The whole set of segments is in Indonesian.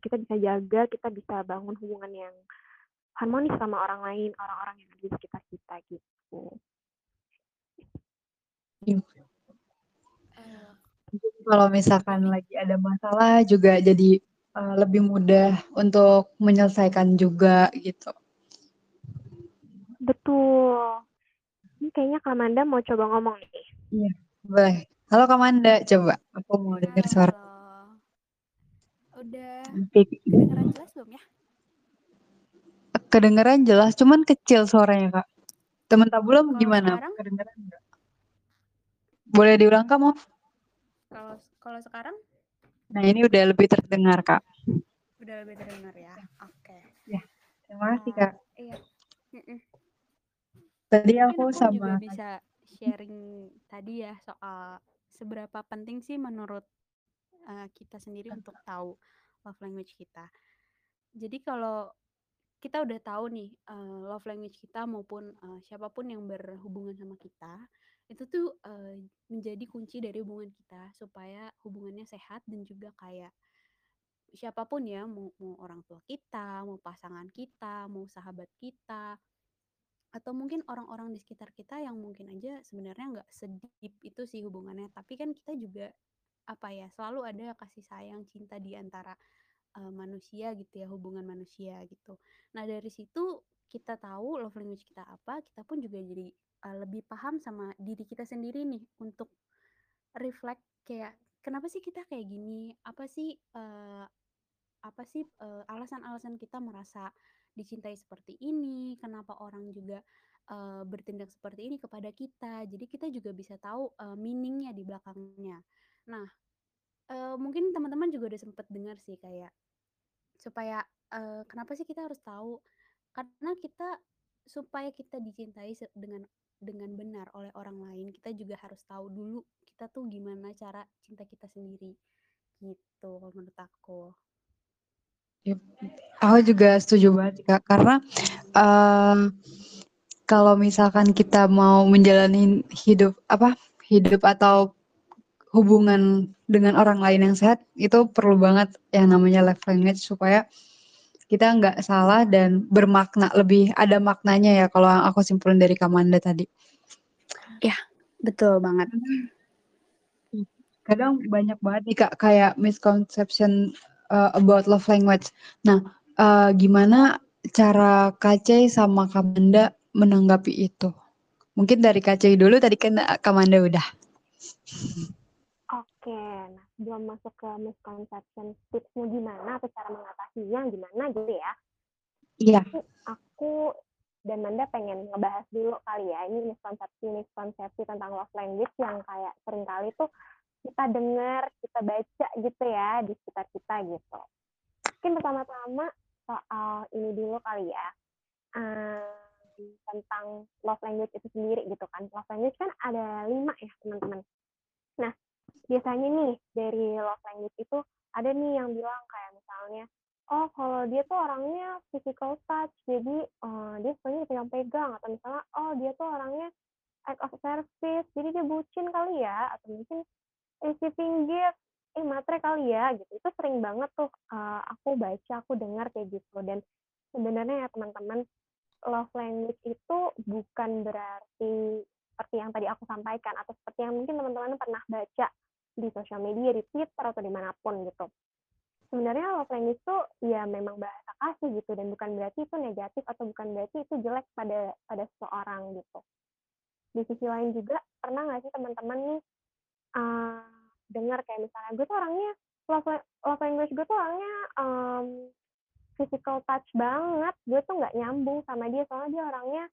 kita bisa jaga, kita bisa bangun hubungan yang harmonis sama orang lain, orang-orang yang ada di sekitar kita gitu. Iya. Kalau misalkan lagi ada masalah juga jadi, uh, lebih mudah untuk menyelesaikan juga gitu. Betul. Ini kayaknya Kak Manda mau coba ngomong nih. Iya, boleh. Halo Kak Manda, coba aku mau dengar suara. Udah kedengeran jelas belum ya? Kedengeran jelas, cuman kecil suaranya, Kak. Temen tabulum Kalau gimana? sekarang? Kedengeran nggak? Boleh diulang, Kak, maaf? Kalau kalau sekarang Nah, ini udah lebih terdengar, Kak. udah lebih terdengar ya. Oke. Terima kasih, Eh, Kak. Iya. Mm-mm. Tadi Mungkin aku aku sama juga bisa sharing tadi ya soal seberapa penting sih menurut uh, kita sendiri untuk tahu love language kita. Jadi kalau kita udah tahu nih uh, love language kita maupun uh, siapa pun yang berhubungan sama kita, itu tuh uh, menjadi kunci dari hubungan kita supaya hubungannya sehat dan juga kayak siapa pun ya mau, mau orang tua kita, mau pasangan kita, mau sahabat kita, atau mungkin orang-orang di sekitar kita yang mungkin aja sebenarnya nggak sedip itu sih hubungannya tapi kan kita juga apa ya selalu ada kasih sayang cinta di antara uh, manusia gitu ya hubungan manusia gitu nah dari situ kita tahu love language kita apa kita pun juga jadi uh, lebih paham sama diri kita sendiri nih untuk reflect kayak kenapa sih kita kayak gini apa sih uh, apa sih uh, alasan-alasan kita merasa dicintai seperti ini, kenapa orang juga uh, bertindak seperti ini kepada kita. Jadi kita juga bisa tahu uh, meaningnya di belakangnya. Nah, uh, mungkin teman-teman juga udah sempet dengar sih kayak supaya uh, kenapa sih kita harus tahu? Karena kita supaya kita dicintai dengan dengan benar oleh orang lain, kita juga harus tahu dulu kita tuh gimana cara cinta kita sendiri. Gitu menurut aku. Yep. Aku juga setuju banget Kak, karena um, kalau misalkan kita mau menjalani hidup apa hidup atau hubungan dengan orang lain yang sehat itu perlu banget yang namanya love language supaya kita nggak salah dan bermakna lebih ada maknanya ya kalau yang aku simpulin dari Kamanda tadi. Ya betul banget. Kadang banyak banget nih kak kayak misconception uh, about love language. Nah, uh, gimana cara Kacey sama Kamanda menanggapi itu? Mungkin dari Kacey dulu, tadi kan Kamanda udah. Oke, nah sebelum masuk ke misconception, tipsnya gimana atau cara mengatasinya gimana gitu ya? Iya. Aku dan Manda pengen ngebahas dulu kali ya, ini miskonsepsi-miskonsepsi tentang love language yang kayak sering kali tuh kita dengar, kita baca gitu ya di sekitar kita gitu. Mungkin pertama-tama soal ini dulu kali ya, um, tentang love language itu sendiri gitu kan. Love language kan ada lima ya teman-teman. Nah, biasanya nih dari love language itu ada nih yang bilang kayak misalnya, oh kalau dia tuh orangnya physical touch, jadi uh, dia sukanya pegang-pegang, atau misalnya, oh dia tuh orangnya act of service, jadi dia bucin kali ya, atau mungkin receiving gift, eh matre kali ya gitu. Itu sering banget tuh uh, aku baca, aku dengar kayak gitu. Dan sebenarnya ya teman-teman, love language itu bukan berarti seperti yang tadi aku sampaikan atau seperti yang mungkin teman-teman pernah baca di sosial media, di Twitter atau di mana pun gitu. Sebenarnya love language itu ya memang bahasa kasih gitu dan bukan berarti itu negatif atau bukan berarti itu jelek pada pada seseorang gitu. Di sisi lain juga pernah nggak sih teman-teman nih uh, dengar kayak misalnya gue tuh orangnya love, love language gue tuh orangnya um, physical touch banget gue tuh nggak nyambung sama dia soalnya dia orangnya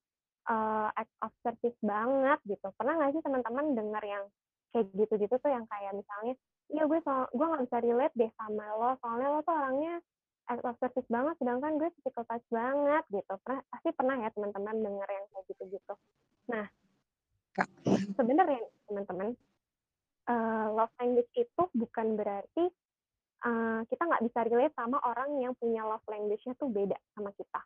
uh, act of service banget gitu pernah nggak sih teman-teman dengar yang kayak gitu-gitu tuh yang kayak misalnya iya gue so gue nggak bisa relate deh sama lo soalnya lo tuh orangnya act of service banget sedangkan gue physical touch banget gitu pernah pasti pernah ya teman-teman dengar yang kayak gitu-gitu nah sebenarnya teman-teman uh, love language itu bukan berarti uh, kita nggak bisa relate sama orang yang punya love language-nya tuh beda sama kita.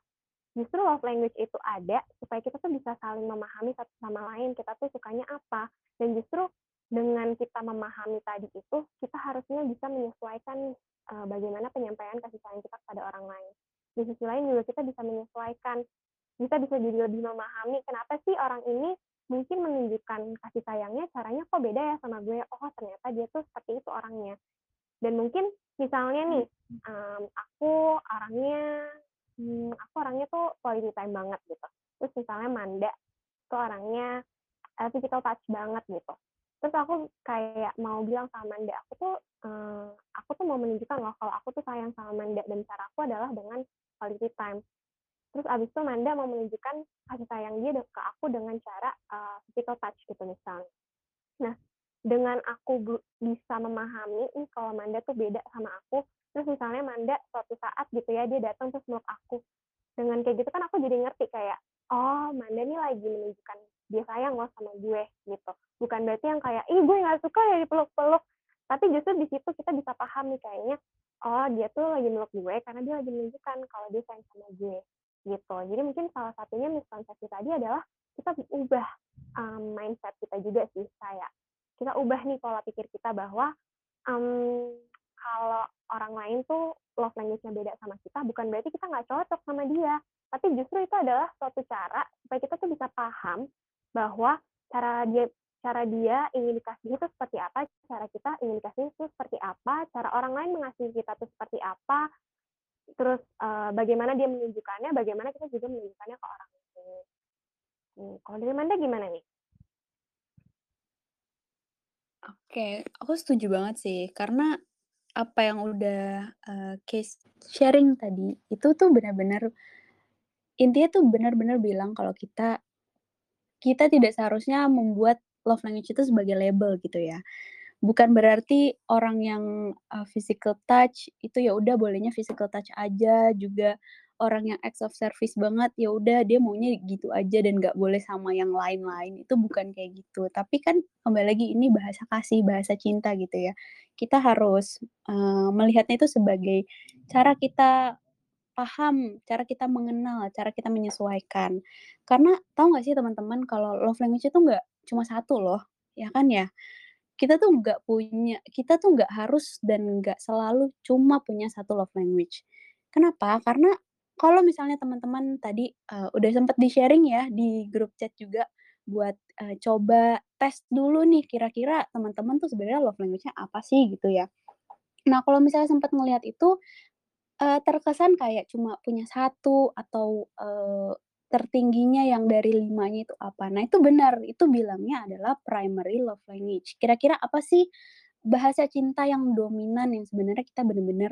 Justru love language itu ada supaya kita tuh bisa saling memahami satu sama lain, kita tuh sukanya apa. Dan justru dengan kita memahami tadi itu, kita harusnya bisa menyesuaikan uh, bagaimana penyampaian kasih sayang kita kepada orang lain. Di sisi lain juga kita bisa menyesuaikan, kita bisa jadi lebih memahami kenapa sih orang ini mungkin menunjukkan kasih sayangnya caranya kok beda ya sama gue. Oh ternyata dia tuh seperti itu orangnya. Dan mungkin misalnya nih, um, aku orangnya, hmm, aku orangnya tuh quality time banget gitu. Terus misalnya Manda tuh orangnya uh, physical touch banget gitu terus aku kayak mau bilang sama Manda aku tuh uh, aku tuh mau menunjukkan loh kalau aku tuh sayang sama Manda dan cara aku adalah dengan quality time. Terus abis itu Manda mau menunjukkan kasih sayang dia ke aku dengan cara uh, physical touch gitu misalnya nah dengan aku bisa memahami nih kalau Manda tuh beda sama aku terus misalnya Manda suatu saat gitu ya dia datang terus meluk aku. Dengan kayak gitu kan aku jadi ngerti kayak oh Manda nih lagi menunjukkan dia sayang loh sama gue gitu. Bukan berarti yang kayak ih gue nggak suka ya dipeluk-peluk. Tapi justru di situ kita bisa paham nih kayaknya oh dia tuh lagi meluk gue karena dia lagi menunjukkan kalau dia sayang sama gue gitu. Jadi mungkin salah satunya miskonsepsi tadi adalah kita ubah um, mindset kita juga sih saya kita ubah nih pola pikir kita bahwa um, kalau orang lain tuh love language-nya beda sama kita bukan berarti kita nggak cocok sama dia. Tapi justru itu adalah suatu cara supaya kita tuh bisa paham bahwa cara dia cara dia ingin dikasih itu seperti apa, cara kita ingin dikasih itu seperti apa, cara orang lain mengasihi kita itu seperti apa, terus uh, bagaimana dia menunjukkannya, bagaimana kita juga menunjukkannya ke orang lain. Hmm, kalau dari Manda gimana nih? Oke, aku setuju banget sih, karena apa yang udah uh, case sharing tadi itu tuh benar-benar intinya tuh benar-benar bilang kalau kita kita tidak seharusnya membuat love language itu sebagai label gitu ya. Bukan berarti orang yang uh, physical touch itu ya udah bolehnya physical touch aja, juga orang yang acts of service banget ya udah dia maunya gitu aja dan nggak boleh sama yang lain-lain. Itu bukan kayak gitu. Tapi kan kembali lagi ini bahasa kasih bahasa cinta gitu ya. Kita harus uh, melihatnya itu sebagai cara kita paham, cara kita mengenal, cara kita menyesuaikan. Karena tahu nggak sih teman-teman kalau love language itu nggak cuma satu loh, ya kan ya? Kita tuh nggak punya, kita tuh nggak harus dan nggak selalu cuma punya satu love language. Kenapa? Karena kalau misalnya teman-teman tadi uh, udah sempat di-sharing ya di grup chat juga buat uh, coba tes dulu nih kira-kira teman-teman tuh sebenarnya love language-nya apa sih gitu ya. Nah, kalau misalnya sempat ngelihat itu uh, terkesan kayak cuma punya satu atau, uh, tertingginya yang dari limanya itu apa. Nah itu benar, itu bilangnya adalah primary love language. Kira-kira apa sih bahasa cinta yang dominan yang sebenarnya kita benar-benar,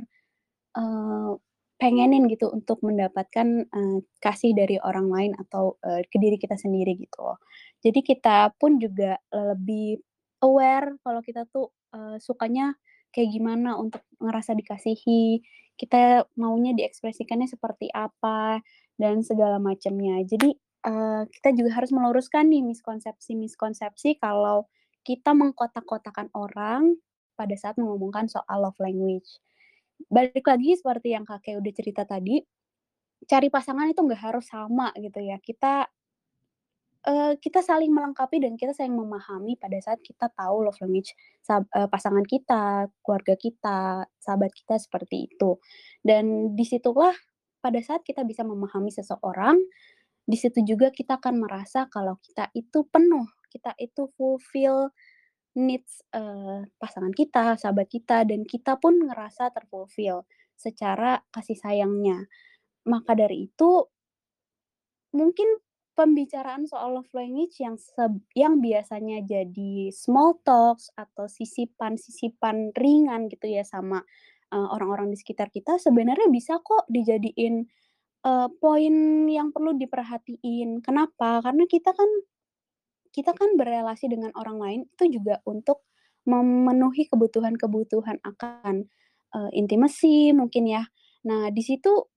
uh, pengenin gitu untuk mendapatkan, uh, kasih dari orang lain atau, uh, ke diri kita sendiri gitu. Jadi kita pun juga lebih aware kalau kita tuh, uh, sukanya kayak gimana untuk ngerasa dikasihi, kita maunya diekspresikannya seperti apa, dan segala macamnya. Jadi, uh, kita juga harus meluruskan nih miskonsepsi-miskonsepsi kalau kita mengkotak-kotakan orang pada saat mengomongkan soal love language. Balik lagi seperti yang Kakek udah cerita tadi, cari pasangan itu nggak harus sama gitu ya. Kita uh, kita saling melengkapi dan kita saling memahami pada saat kita tahu love language uh, pasangan kita, keluarga kita, sahabat kita seperti itu. Dan di situlah pada saat kita bisa memahami seseorang, di situ juga kita akan merasa kalau kita itu penuh, kita itu fulfill needs uh, pasangan kita, sahabat kita, dan kita pun ngerasa terfulfill secara kasih sayangnya. Maka dari itu, mungkin pembicaraan soal love language yang seb yang biasanya jadi small talks atau sisipan-sisipan ringan gitu ya sama, uh, orang-orang di sekitar kita sebenarnya bisa kok dijadiin, uh, poin yang perlu diperhatiin. Kenapa? Karena kita kan kita kan berelasi dengan orang lain itu juga untuk memenuhi kebutuhan-kebutuhan akan, uh, intimacy mungkin ya. Nah di situ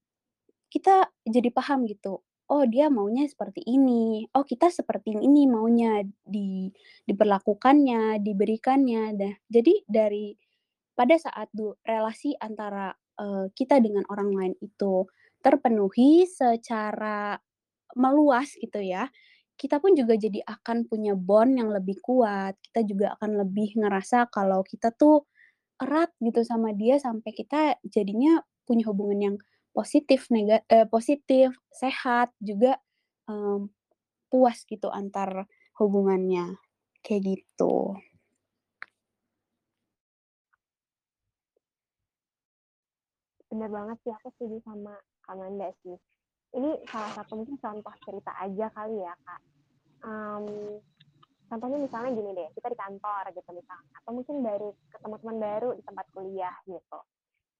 kita jadi paham gitu, oh dia maunya seperti ini, oh kita seperti ini maunya di diperlakukannya, diberikannya. Dah jadi dari pada saat du relasi antara, uh, kita dengan orang lain itu terpenuhi secara meluas gitu ya, kita pun juga jadi akan punya bond yang lebih kuat, kita juga akan lebih ngerasa kalau kita tuh erat gitu sama dia sampai kita jadinya punya hubungan yang positif, nega eee, positif, sehat, juga, mmm, puas gitu antar hubungannya, kayak gitu. Bener banget sih, aku setuju sama Kamanda sih. Ini salah satu mungkin contoh cerita aja kali ya, Kak. Um, contohnya misalnya gini deh, kita di kantor gitu misalnya, atau mungkin baru ketemu teman baru di tempat kuliah gitu.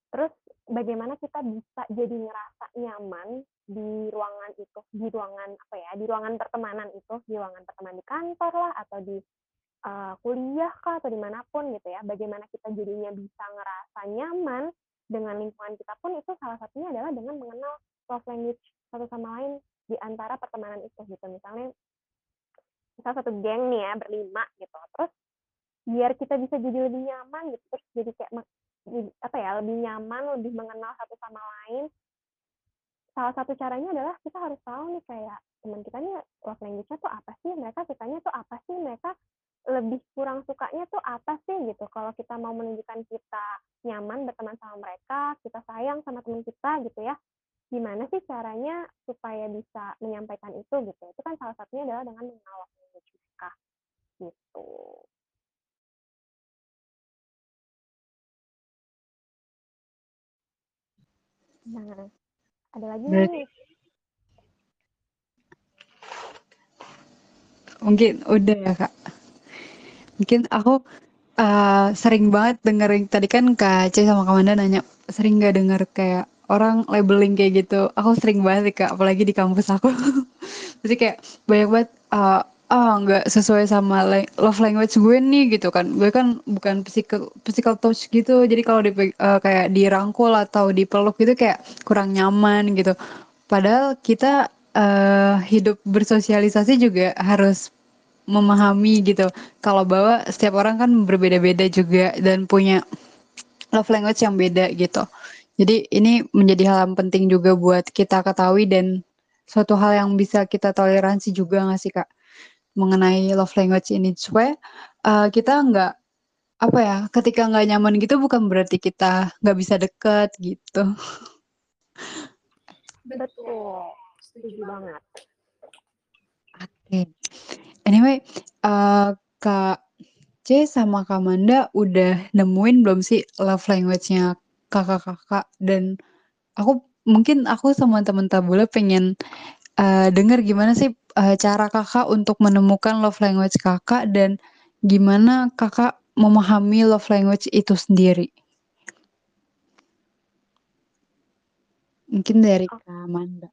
Terus bagaimana kita bisa jadi ngerasa nyaman di ruangan itu, di ruangan apa ya, di ruangan pertemanan itu, di ruangan pertemanan di kantor lah atau di uh, kuliah kah atau di mana pun gitu ya. Bagaimana kita jadinya bisa ngerasa nyaman dengan lingkungan kita pun itu salah satunya adalah dengan mengenal love language satu sama lain di antara pertemanan itu gitu. Misalnya misal satu geng nih ya berlima gitu. Terus biar kita bisa jadi lebih nyaman gitu terus jadi kayak apa ya lebih nyaman lebih mengenal satu sama lain. Salah satu caranya adalah kita harus tahu nih kayak teman kita nih love language-nya tuh apa sih mereka sukanya tuh apa sih mereka lebih kurang sukanya tuh apa sih gitu. Kalau kita mau menunjukkan kita nyaman berteman sama mereka kita sayang sama teman kita gitu ya. Gimana sih caranya supaya bisa menyampaikan itu gitu. Itu kan salah satunya adalah dengan mengenal language mereka gitu nah ada lagi nih mungkin udah ya kak Mungkin aku uh, sering banget dengerin tadi kan Kak C sama Kak Manda nanya sering nggak denger kayak orang labeling kayak gitu. Aku sering banget sih Kak, apalagi di kampus aku. Jadi kayak banyak banget uh, ah nggak sesuai sama love language gue nih gitu kan. Gue kan bukan physical physical touch gitu. Jadi kalau di uh, kayak dirangkul atau dipeluk gitu kayak kurang nyaman gitu. Padahal kita uh, hidup bersosialisasi juga harus memahami gitu. Kalau bahwa setiap orang kan berbeda-beda juga dan punya love language yang beda gitu. Jadi ini menjadi hal yang penting juga buat kita ketahui dan suatu hal yang bisa kita toleransi juga nggak sih kak mengenai love language ini supaya uh, kita nggak apa ya ketika nggak nyaman gitu bukan berarti kita nggak bisa deket gitu. Betul, setuju banget. Oke. Okay. Anyway, uh, Kak C sama Kak Manda udah nemuin belum sih love language-nya kakak-kakak? Dan aku mungkin aku sama temen Tabula pengen uh, denger gimana sih uh, cara kakak untuk menemukan love language kakak dan gimana kakak memahami love language itu sendiri. Mungkin dari Kak Manda.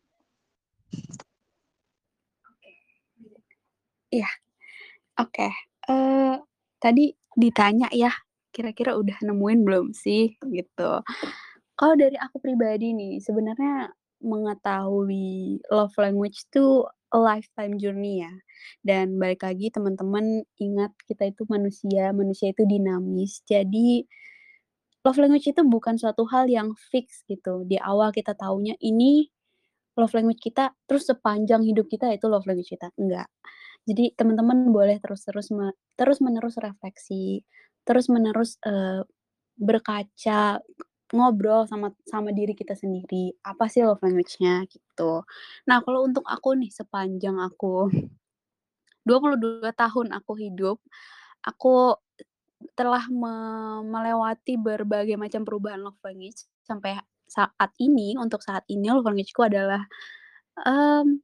Iya. Oke, uh, tadi ditanya ya, kira-kira udah nemuin belum sih, gitu. Kalau dari aku pribadi nih, sebenarnya mengetahui love language itu lifetime journey ya. Dan balik lagi teman-teman ingat kita itu manusia, manusia itu dinamis. Jadi love language itu bukan suatu hal yang fix gitu. Di awal kita taunya ini love language kita, terus sepanjang hidup kita itu love language kita, enggak. Jadi teman-teman boleh terus-terus me terus-menerus refleksi, terus-menerus, uh, berkaca, ngobrol sama sama diri kita sendiri, apa sih love language-nya, gitu. Nah, kalau untuk aku nih, sepanjang aku 22 tahun aku hidup, aku telah me melewati berbagai macam perubahan love language, sampai saat ini, untuk saat ini love language-ku adalah, um,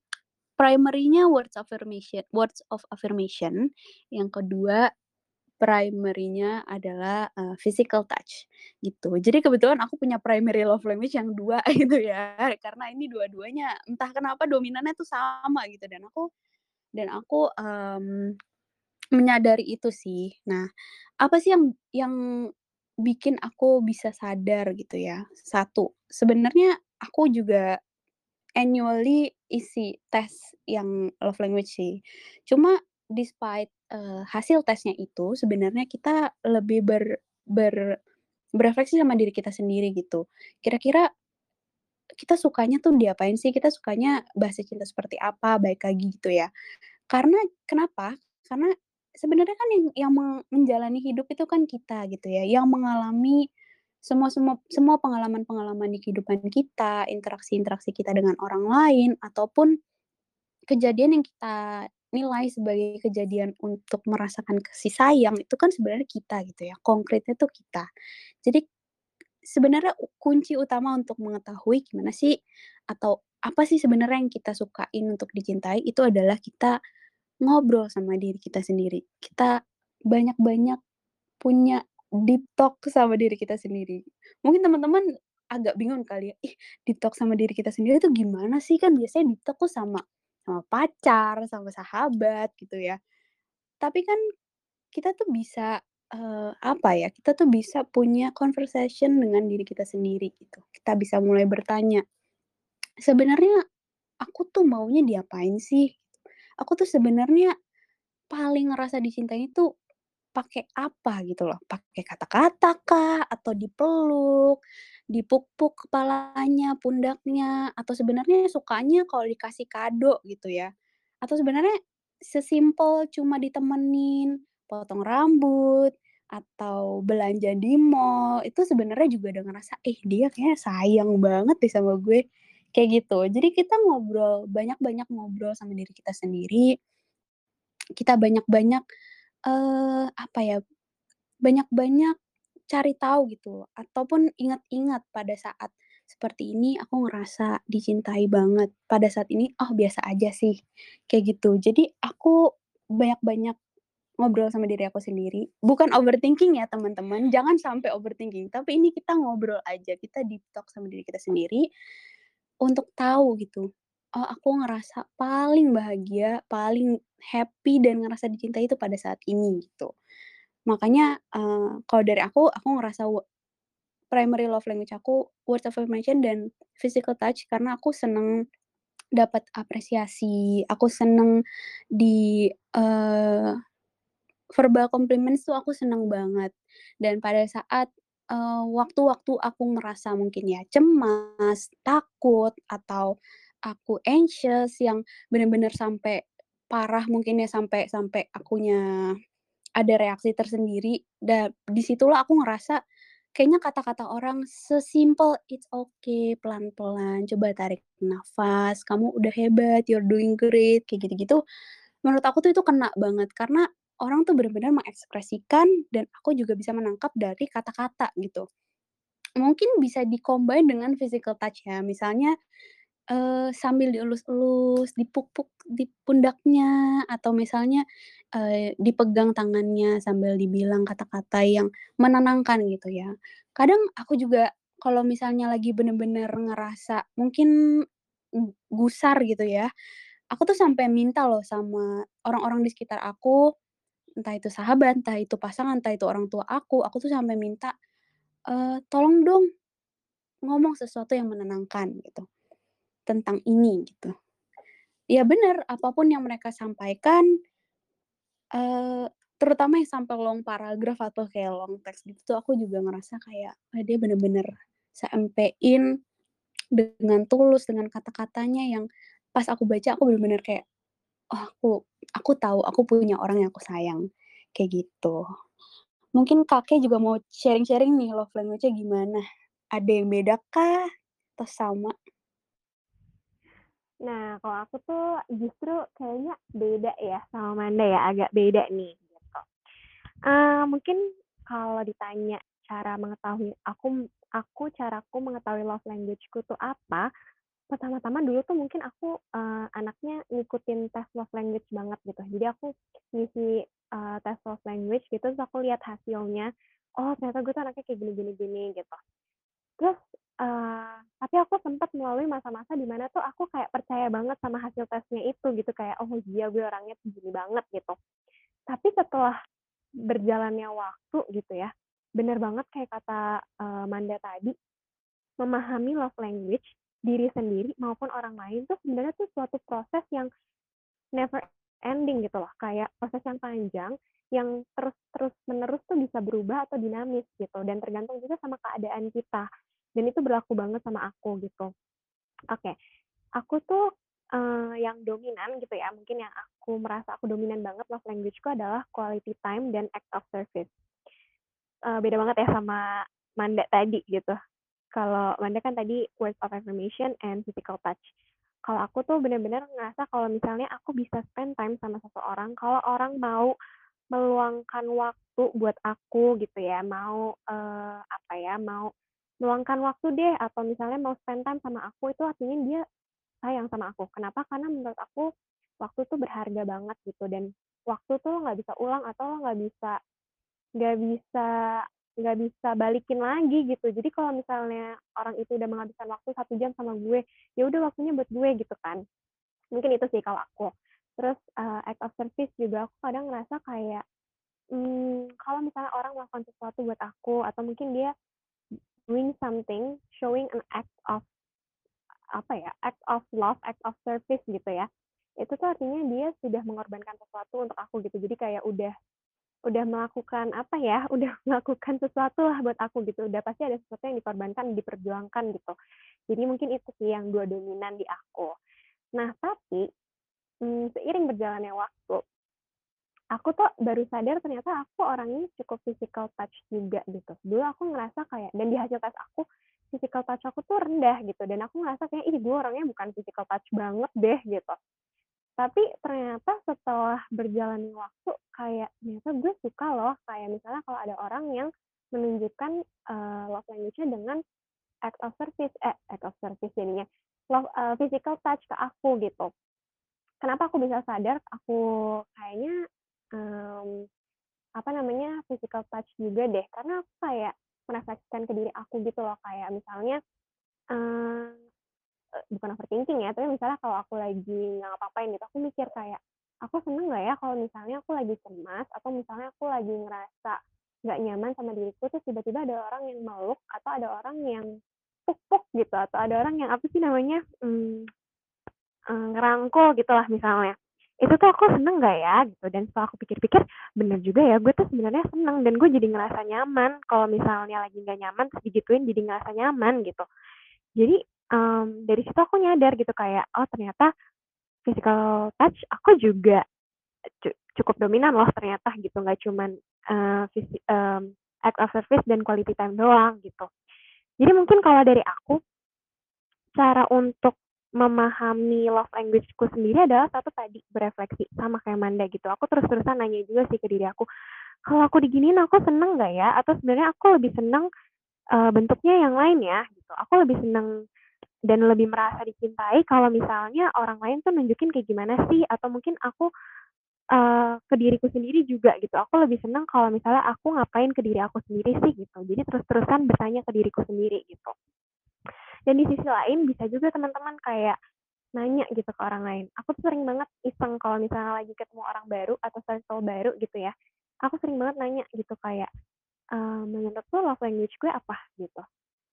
primary-nya words affirmation words of affirmation, yang kedua primary-nya adalah, uh, physical touch, gitu. Jadi kebetulan aku punya primary love language yang dua gitu ya, karena ini dua-duanya entah kenapa dominannya tuh sama gitu dan aku dan aku, um, menyadari itu sih. Nah, apa sih yang yang bikin aku bisa sadar gitu ya? Satu, sebenarnya aku juga annually isi tes yang love language sih. Cuma despite, uh, hasil tesnya itu sebenarnya kita lebih ber ber berefleksi sama diri kita sendiri gitu. Kira-kira kita sukanya tuh diapain sih? Kita sukanya bahasa cinta seperti apa? Baik lagi gitu ya. Karena kenapa? Karena sebenarnya kan yang yang menjalani hidup itu kan kita gitu ya, yang mengalami semua semua semua pengalaman-pengalaman di kehidupan kita, interaksi-interaksi kita dengan orang lain, ataupun kejadian yang kita nilai sebagai kejadian untuk merasakan kasih sayang, itu kan sebenarnya kita gitu ya, konkretnya tuh kita. Jadi sebenarnya kunci utama untuk mengetahui gimana sih atau apa sih sebenarnya yang kita sukain untuk dicintai itu adalah kita ngobrol sama diri kita sendiri. Kita banyak-banyak punya deep talk sama diri kita sendiri. Mungkin teman-teman agak bingung kali ya, ih deep talk sama diri kita sendiri itu gimana sih? Kan biasanya deep talk tuh sama sama pacar, sama sahabat gitu ya. Tapi kan kita tuh bisa uh, apa ya? Kita tuh bisa punya conversation dengan diri kita sendiri gitu. Kita bisa mulai bertanya, sebenarnya aku tuh maunya diapain sih? Aku tuh sebenarnya paling ngerasa dicintai itu pakai apa gitu loh, pakai kata-kata kah, atau dipeluk, dipuk-puk kepalanya, pundaknya, atau sebenarnya sukanya kalau dikasih kado gitu ya. Atau sebenarnya sesimpel cuma ditemenin, potong rambut, atau belanja di mall, itu sebenarnya juga udah ngerasa, "Eh, dia kayaknya sayang banget deh sama gue." Kayak gitu. Jadi kita ngobrol, banyak-banyak ngobrol sama diri kita sendiri. Kita banyak-banyak, uh, apa ya, banyak-banyak cari tahu gitu, ataupun ingat-ingat pada saat seperti ini aku ngerasa dicintai banget. Pada saat ini, oh biasa aja sih, kayak gitu. Jadi aku banyak-banyak ngobrol sama diri aku sendiri. Bukan overthinking ya teman-teman, jangan sampai overthinking, tapi ini kita ngobrol aja, kita deep talk sama diri kita sendiri, untuk tahu gitu, oh aku ngerasa paling bahagia, paling happy dan ngerasa dicintai itu pada saat ini gitu. Makanya, uh, kalau dari aku, aku ngerasa primary love language aku words of affirmation dan physical touch karena aku seneng dapat apresiasi, aku seneng di, uh, verbal compliments tuh aku seneng banget. Dan pada saat uh, waktu-waktu aku merasa mungkin ya cemas, takut, atau aku anxious yang benar-benar sampai parah mungkin ya sampai sampai akunya ada reaksi tersendiri dan di situlah aku ngerasa kayaknya kata-kata orang sesimpel it's okay pelan-pelan coba tarik nafas kamu udah hebat you're doing great kayak gitu-gitu menurut aku tuh itu kena banget karena orang tuh benar-benar mengekspresikan dan aku juga bisa menangkap dari kata-kata gitu. Mungkin bisa di-combine dengan physical touch ya, misalnya, uh, sambil dielus-elus, dipuk-puk di pundaknya, atau misalnya, uh, dipegang tangannya sambil dibilang kata-kata yang menenangkan gitu ya. Kadang aku juga kalau misalnya lagi bener-bener ngerasa mungkin gusar gitu ya, aku tuh sampai minta loh sama orang-orang di sekitar aku entah itu sahabat, entah itu pasangan, entah itu orang tua aku, aku tuh sampai minta, eee, "Tolong dong ngomong sesuatu yang menenangkan," gitu, "tentang ini," gitu. Ya bener, apa pun yang mereka sampaikan, eee, terutama yang sampai long paragraf atau kayak long text gitu tuh aku juga ngerasa kayak, ah, dia bener-bener sampein dengan tulus, dengan kata-katanya yang pas aku baca aku bener-bener kayak, "Oh aku aku tahu aku punya orang yang aku sayang, kayak gitu. Mungkin Kakek juga mau sharing-sharing nih love language-nya gimana? Ada yang beda kah? Atau sama? Nah, kalau aku tuh justru kayaknya beda ya sama Manda ya, agak beda nih gitu. Uh, mungkin kalau ditanya cara mengetahui aku aku caraku mengetahui love language-ku tuh apa, pertama-tama dulu tuh mungkin aku, uh, anaknya ngikutin tes love language banget gitu. Jadi aku ngisi, uh, tes love language gitu, terus aku lihat hasilnya, oh ternyata gue tuh anaknya kayak gini gini gini, gitu. Terus, tapi aku sempat melalui masa-masa di mana tuh aku kayak percaya banget sama hasil tesnya itu gitu, kayak, "Oh iya gue orangnya gini banget," gitu. Tapi setelah berjalannya waktu gitu ya, bener banget kayak kata, uh, Manda tadi, memahami love language diri sendiri maupun orang lain tuh sebenarnya tuh suatu proses yang never ending gitu loh, kayak proses yang panjang yang terus-terus menerus tuh bisa berubah atau dinamis gitu dan tergantung juga sama keadaan kita. Dan itu berlaku banget sama aku gitu. Oke, aku tuh uh, yang dominan gitu ya, mungkin yang aku merasa aku dominan banget love language-ku adalah quality time dan act of service. Uh, beda banget ya sama Manda tadi gitu. Kalau Manda kan tadi words of affirmation and physical touch. Kalau aku tuh bener-bener ngerasa kalau misalnya aku bisa spend time sama seseorang, kalau orang mau meluangkan waktu buat aku gitu ya, mau uh, apa ya, mau meluangkan waktu deh atau misalnya mau spend time sama aku itu artinya dia sayang sama aku. Kenapa? Karena menurut aku waktu tuh berharga banget gitu dan waktu tuh nggak bisa ulang atau lo nggak bisa nggak bisa nggak bisa balikin lagi gitu. Jadi kalau misalnya orang itu udah menghabiskan waktu satu jam sama gue, ya udah waktunya buat gue gitu kan. Mungkin itu sih kalau aku. Terus uh, act of service juga aku kadang ngerasa kayak hmm, kalau misalnya orang melakukan sesuatu buat aku atau mungkin dia doing something, showing an act of apa ya act of love, act of service gitu ya. Itu tuh artinya dia sudah mengorbankan sesuatu untuk aku gitu. Jadi kayak udah udah melakukan apa ya, udah melakukan sesuatu lah buat aku gitu. Udah pasti ada sesuatu yang dikorbankan, diperjuangkan gitu. Jadi mungkin itu sih yang dua dominan di aku. Nah tapi hmm, seiring berjalannya waktu, aku tuh baru sadar ternyata aku orangnya cukup physical touch juga gitu. Dulu aku ngerasa kayak dan di hasil tes aku physical touch aku tuh rendah gitu. Dan aku ngerasa kayak ih gue orangnya bukan physical touch banget deh gitu. Tapi ternyata setelah berjalannya waktu kayak ternyata gue suka loh. Kayak misalnya kalau ada orang yang menunjukkan uh, love language-nya dengan act of service eh act of service jadinya love uh, physical touch ke aku gitu. Kenapa aku bisa sadar? Aku kayaknya um, apa namanya physical touch juga deh. Karena aku kayak merefleksikan ke diri aku gitu loh kayak misalnya uh, bukan overthinking ya tapi misalnya kalau aku lagi nggak ngapa-ngapain gitu aku mikir kayak aku seneng nggak ya kalau misalnya aku lagi cemas atau misalnya aku lagi ngerasa nggak nyaman sama diriku terus tiba-tiba ada orang yang meluk atau ada orang yang puk-puk gitu atau ada orang yang apa sih namanya hmm, ngerangkul gitu lah misalnya itu tuh aku seneng gak ya? Gitu. Dan setelah aku pikir-pikir bener juga ya gue tuh sebenarnya seneng dan gue jadi ngerasa nyaman. Kalau misalnya lagi nggak nyaman terus digituin jadi ngerasa nyaman gitu. Jadi um, dari situ aku nyadar gitu kayak oh ternyata physical touch aku juga cukup dominan loh ternyata gitu. Nggak cuman uh, um, act of service dan quality time doang gitu. Jadi mungkin kalau dari aku cara untuk memahami love language-ku sendiri adalah satu tadi berefleksi sama kayak Manda gitu. Aku terus-terusan nanya juga sih ke diri aku, kalau aku diginiin aku seneng nggak ya? Atau sebenarnya aku lebih seneng uh, bentuknya yang lain ya gitu. Aku lebih seneng dan lebih merasa dicintai kalau misalnya orang lain tuh nunjukin kayak gimana sih atau mungkin aku uh, ke diriku sendiri juga gitu. Aku lebih seneng kalau misalnya aku ngapain ke diri aku sendiri sih gitu. Jadi terus-terusan bertanya ke diriku sendiri gitu. Dan di sisi lain bisa juga teman-teman kayak nanya gitu ke orang lain. Aku tuh sering banget iseng kalau misalnya lagi ketemu orang baru atau circle baru gitu ya. Aku sering banget nanya gitu kayak, ehm, menurut lo love language gue apa gitu.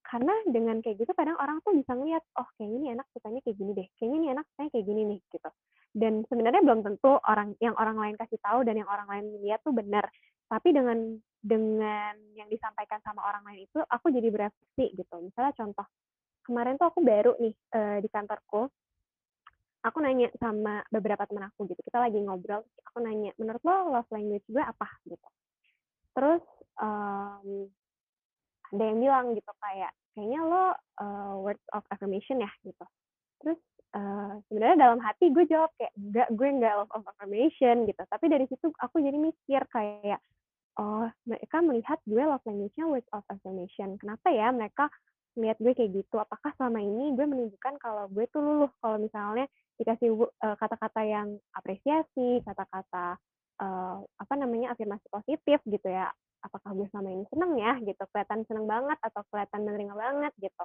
Karena dengan kayak gitu kadang orang tuh bisa ngeliat, oh kayaknya ini anak sukanya kayak gini deh, kayaknya ini anak sukanya kayak gini nih gitu. Dan sebenarnya belum tentu orang yang orang lain kasih tahu dan yang orang lain lihat tuh benar. Tapi dengan dengan yang disampaikan sama orang lain itu aku jadi berefleksi gitu. Misalnya contoh kemarin tuh aku baru nih uh, di kantorku. Aku nanya sama beberapa teman aku gitu kita lagi ngobrol aku nanya menurut lo love language gue apa? Gitu. Terus um, ada yang bilang gitu kayak kayaknya lo uh, words of affirmation ya gitu. Terus uh, sebenarnya dalam hati gue jawab kayak enggak gue enggak love of affirmation gitu. Tapi dari situ aku jadi mikir kayak oh mereka melihat gue love language-nya words of affirmation. Kenapa ya mereka lihat gue kayak gitu apakah selama ini gue menunjukkan kalau gue tuh luluh? Kalau misalnya dikasih uh, kata-kata yang apresiasi kata-kata uh, apa namanya afirmasi positif gitu ya apakah gue selama ini seneng ya gitu kelihatan seneng banget atau kelihatan menerima banget gitu.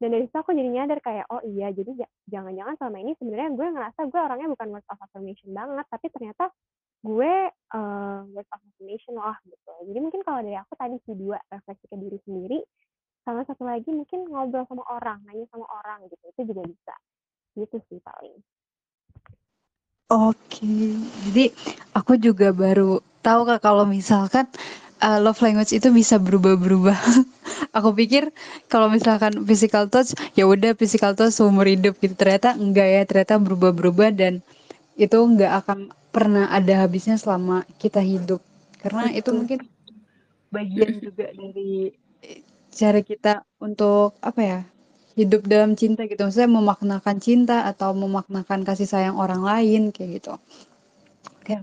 Dan dari situ aku jadi nyadar kayak oh iya jadi jangan-jangan selama ini sebenarnya gue ngerasa gue orangnya bukan words of affirmation banget tapi ternyata gue uh, words of affirmation loh gitu. Jadi mungkin kalau dari aku tadi sih dua refleksi ke diri sendiri sama satu lagi mungkin ngobrol sama orang nanya sama orang gitu itu juga bisa gitu sih paling oke jadi aku juga baru tahu kak kalau misalkan uh, love language itu bisa berubah-berubah Aku pikir kalau misalkan physical touch, ya udah physical touch seumur hidup gitu. Ternyata enggak ya, ternyata berubah-berubah dan itu enggak akan pernah ada habisnya selama kita hidup. Karena itu mungkin bagian juga dari cara kita untuk apa ya? Hidup dalam cinta gitu. Maksudnya memaknakan cinta atau memaknakan kasih sayang orang lain kayak gitu. Oke.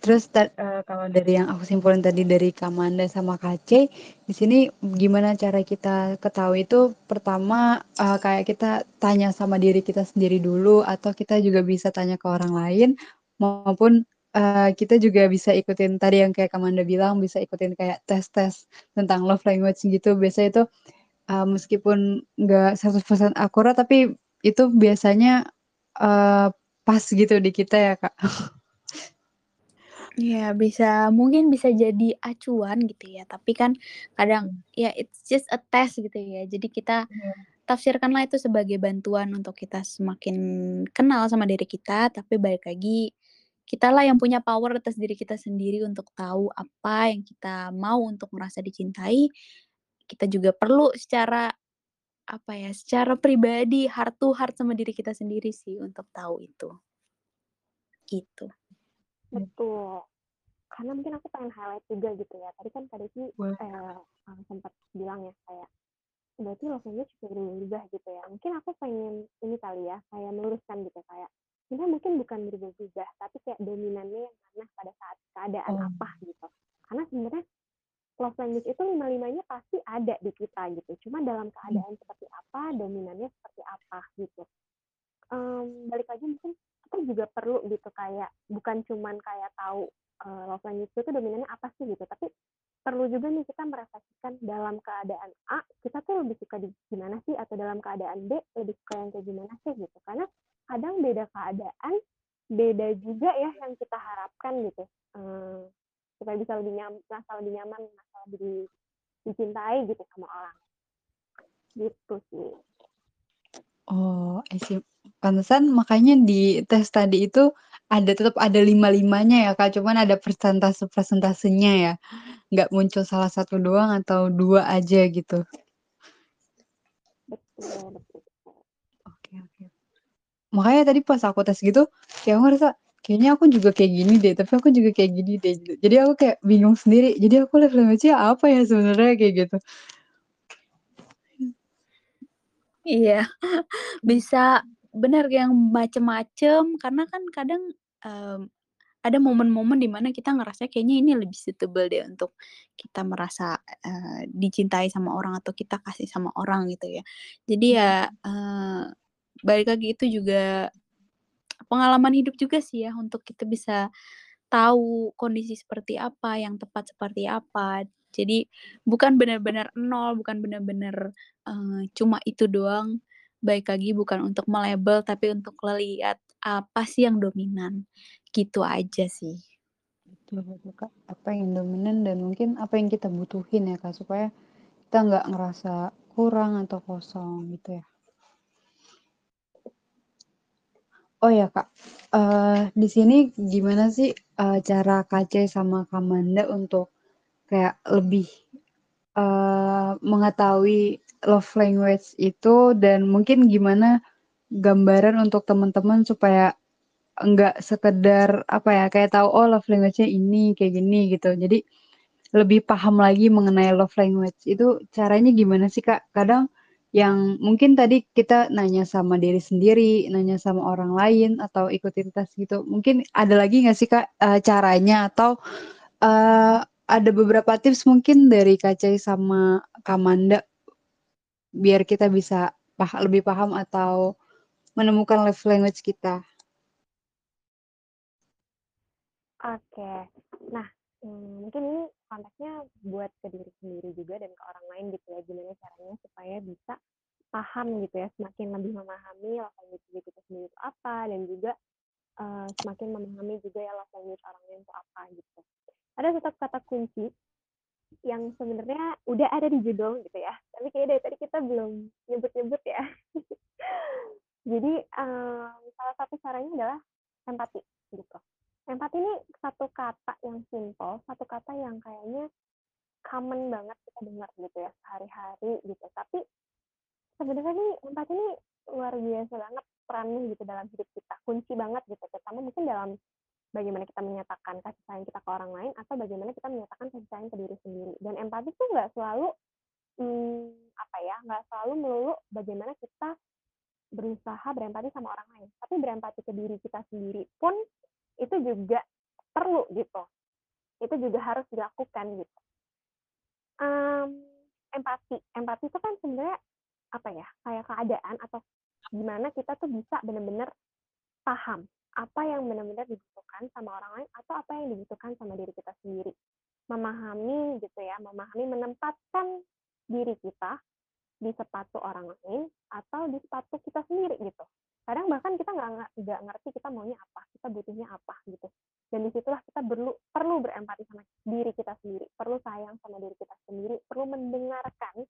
Terus uh, kalau dari yang aku simpulin tadi dari Kamanda sama Kace, di sini gimana cara kita ketahui itu pertama uh, kayak kita tanya sama diri kita sendiri dulu atau kita juga bisa tanya ke orang lain maupun uh, kita juga bisa ikutin tadi yang kayak Kamanda bilang bisa ikutin kayak tes-tes tentang love language gitu. Biasa itu uh, meskipun nggak 100% akurat tapi itu biasanya uh, pas gitu di kita ya Kak. Ya bisa mungkin bisa jadi acuan gitu ya, tapi kan kadang ya it's just a test gitu ya. Jadi kita yeah. tafsirkanlah itu sebagai bantuan untuk kita semakin kenal sama diri kita, tapi balik lagi kitalah yang punya power atas diri kita sendiri untuk tahu apa yang kita mau untuk merasa dicintai. Kita juga perlu secara apa ya, secara pribadi heart to heart sama diri kita sendiri sih untuk tahu itu. Gitu. Betul karena mungkin aku pengen highlight juga gitu ya tadi kan tadi sih eh, sempat bilang ya kayak berarti love language juga berubah gitu ya mungkin aku pengen ini kali ya kayak meluruskan gitu kayak ini mungkin bukan berubah-ubah tapi kayak dominannya yang mana pada saat keadaan oh. apa gitu. Karena sebenarnya love language itu lima limanya pasti ada di kita gitu. Cuma dalam keadaan hmm. seperti apa dominannya seperti apa gitu. Um, balik lagi mungkin kita juga perlu gitu kayak bukan cuman kayak tahu uh, love language itu dominannya apa sih gitu tapi perlu juga nih kita merefleksikan dalam keadaan A kita tuh lebih suka di gimana sih? Atau dalam keadaan B lebih suka yang kayak gimana sih gitu. Karena kadang beda keadaan beda juga ya yang kita harapkan gitu. Uh, supaya bisa lebih nyaman merasa lebih nyaman merasa lebih dicintai gitu sama orang. Gitu sih. Oh I see. Pantesan makanya di tes tadi itu ada tetap ada lima-limanya ya, Kak, cuman ada persentase-persentasenya ya? Nggak muncul salah satu doang atau dua aja gitu? Makanya tadi pas aku tes gitu, kayak aku ngerasa, kayaknya aku juga kayak gini deh, tapi aku juga kayak gini deh, gitu. Jadi aku kayak bingung sendiri, jadi aku level language apa ya sebenarnya, kayak gitu. Iya, bisa benar yang macem-macem, karena kan kadang um, ada momen-momen di mana kita ngerasa kayaknya ini lebih suitable deh untuk kita merasa uh, dicintai sama orang atau kita kasih sama orang gitu ya. Jadi ya uh, balik lagi itu juga pengalaman hidup juga sih ya untuk kita bisa tahu kondisi seperti apa, yang tepat seperti apa. Jadi bukan benar-benar nol, bukan benar-benar uh, cuma itu doang. Baik lagi bukan untuk melabel tapi untuk melihat apa sih yang dominan gitu aja sih betul betul kak apa yang dominan dan mungkin apa yang kita butuhin ya kak supaya kita nggak ngerasa kurang atau kosong gitu ya Oh ya kak, uh, di sini gimana sih uh, cara KC sama Kamanda untuk kayak lebih uh, mengetahui love language itu dan mungkin gimana gambaran untuk teman-teman supaya enggak sekedar apa ya kayak tahu oh love language-nya ini kayak gini gitu. Jadi lebih paham lagi mengenai love language. Itu caranya gimana sih Kak? Kadang yang mungkin tadi kita nanya sama diri sendiri, nanya sama orang lain atau ikutin tes gitu. Mungkin ada lagi nggak sih Kak uh, caranya atau uh, ada beberapa tips mungkin dari Kak Cai sama Kamanda biar kita bisa pah lebih paham atau menemukan love language kita. Oke, nah hmm, mungkin ini konteksnya buat ke diri sendiri juga dan ke orang lain gitu ya, gimana caranya supaya bisa paham gitu ya, semakin lebih memahami love language diri kita sendiri itu apa dan juga uh, semakin memahami juga ya love language orang lain itu apa gitu. Ada satu kata kunci yang sebenarnya udah ada di judul gitu ya, tapi kayaknya dari tadi kita belum nyebut-nyebut ya. Jadi um, salah satu caranya adalah empati gitu. Empati ini satu kata yang simple, satu kata yang kayaknya common banget kita dengar gitu ya sehari-hari gitu. Tapi sebenarnya nih empati ini luar biasa banget perannya gitu dalam hidup kita. Kunci banget gitu, terutama mungkin dalam bagaimana kita menyatakan kasih sayang kita ke orang lain atau bagaimana kita menyatakan kasih sayang ke diri sendiri. Dan empati tuh nggak selalu hmm, apa ya, nggak selalu melulu bagaimana kita berusaha berempati sama orang lain, tapi berempati ke diri kita sendiri pun itu juga perlu gitu. Itu juga harus dilakukan gitu. Um, empati, empati itu kan sebenarnya apa ya, kayak keadaan atau gimana kita tuh bisa benar-benar paham apa yang benar-benar dibutuhkan sama orang lain atau apa yang dibutuhkan sama diri kita sendiri. Memahami gitu ya, memahami menempatkan diri kita di sepatu orang lain atau di sepatu kita sendiri gitu. Kadang bahkan kita nggak nggak ngerti kita maunya apa, kita butuhnya apa gitu. Dan di situlah kita perlu perlu berempati sama diri kita sendiri, perlu sayang sama diri kita sendiri, perlu mendengarkan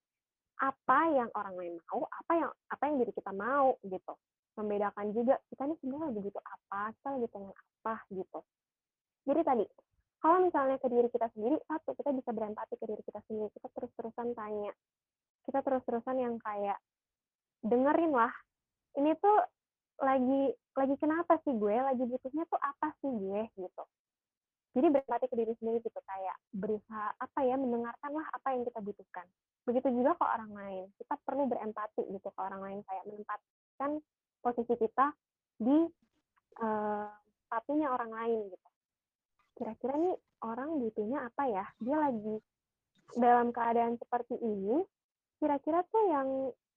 apa yang orang lain mau, apa yang apa yang diri kita mau gitu membedakan juga kita ini sebenarnya lagi butuh apa, kita lagi pengen apa gitu. Jadi tadi, kalau misalnya ke diri kita sendiri, satu, kita bisa berempati ke diri kita sendiri, kita terus-terusan tanya. Kita terus-terusan yang kayak, dengerin lah, ini tuh lagi lagi kenapa sih gue, lagi butuhnya tuh apa sih gue gitu. Jadi berempati ke diri sendiri gitu, kayak berusaha apa ya, mendengarkan lah apa yang kita butuhkan. Begitu juga ke orang lain, kita perlu berempati gitu ke orang lain, kayak menempatkan posisi kita di uh, orang lain gitu. Kira-kira nih orang butuhnya apa ya? Dia lagi dalam keadaan seperti ini, kira-kira tuh yang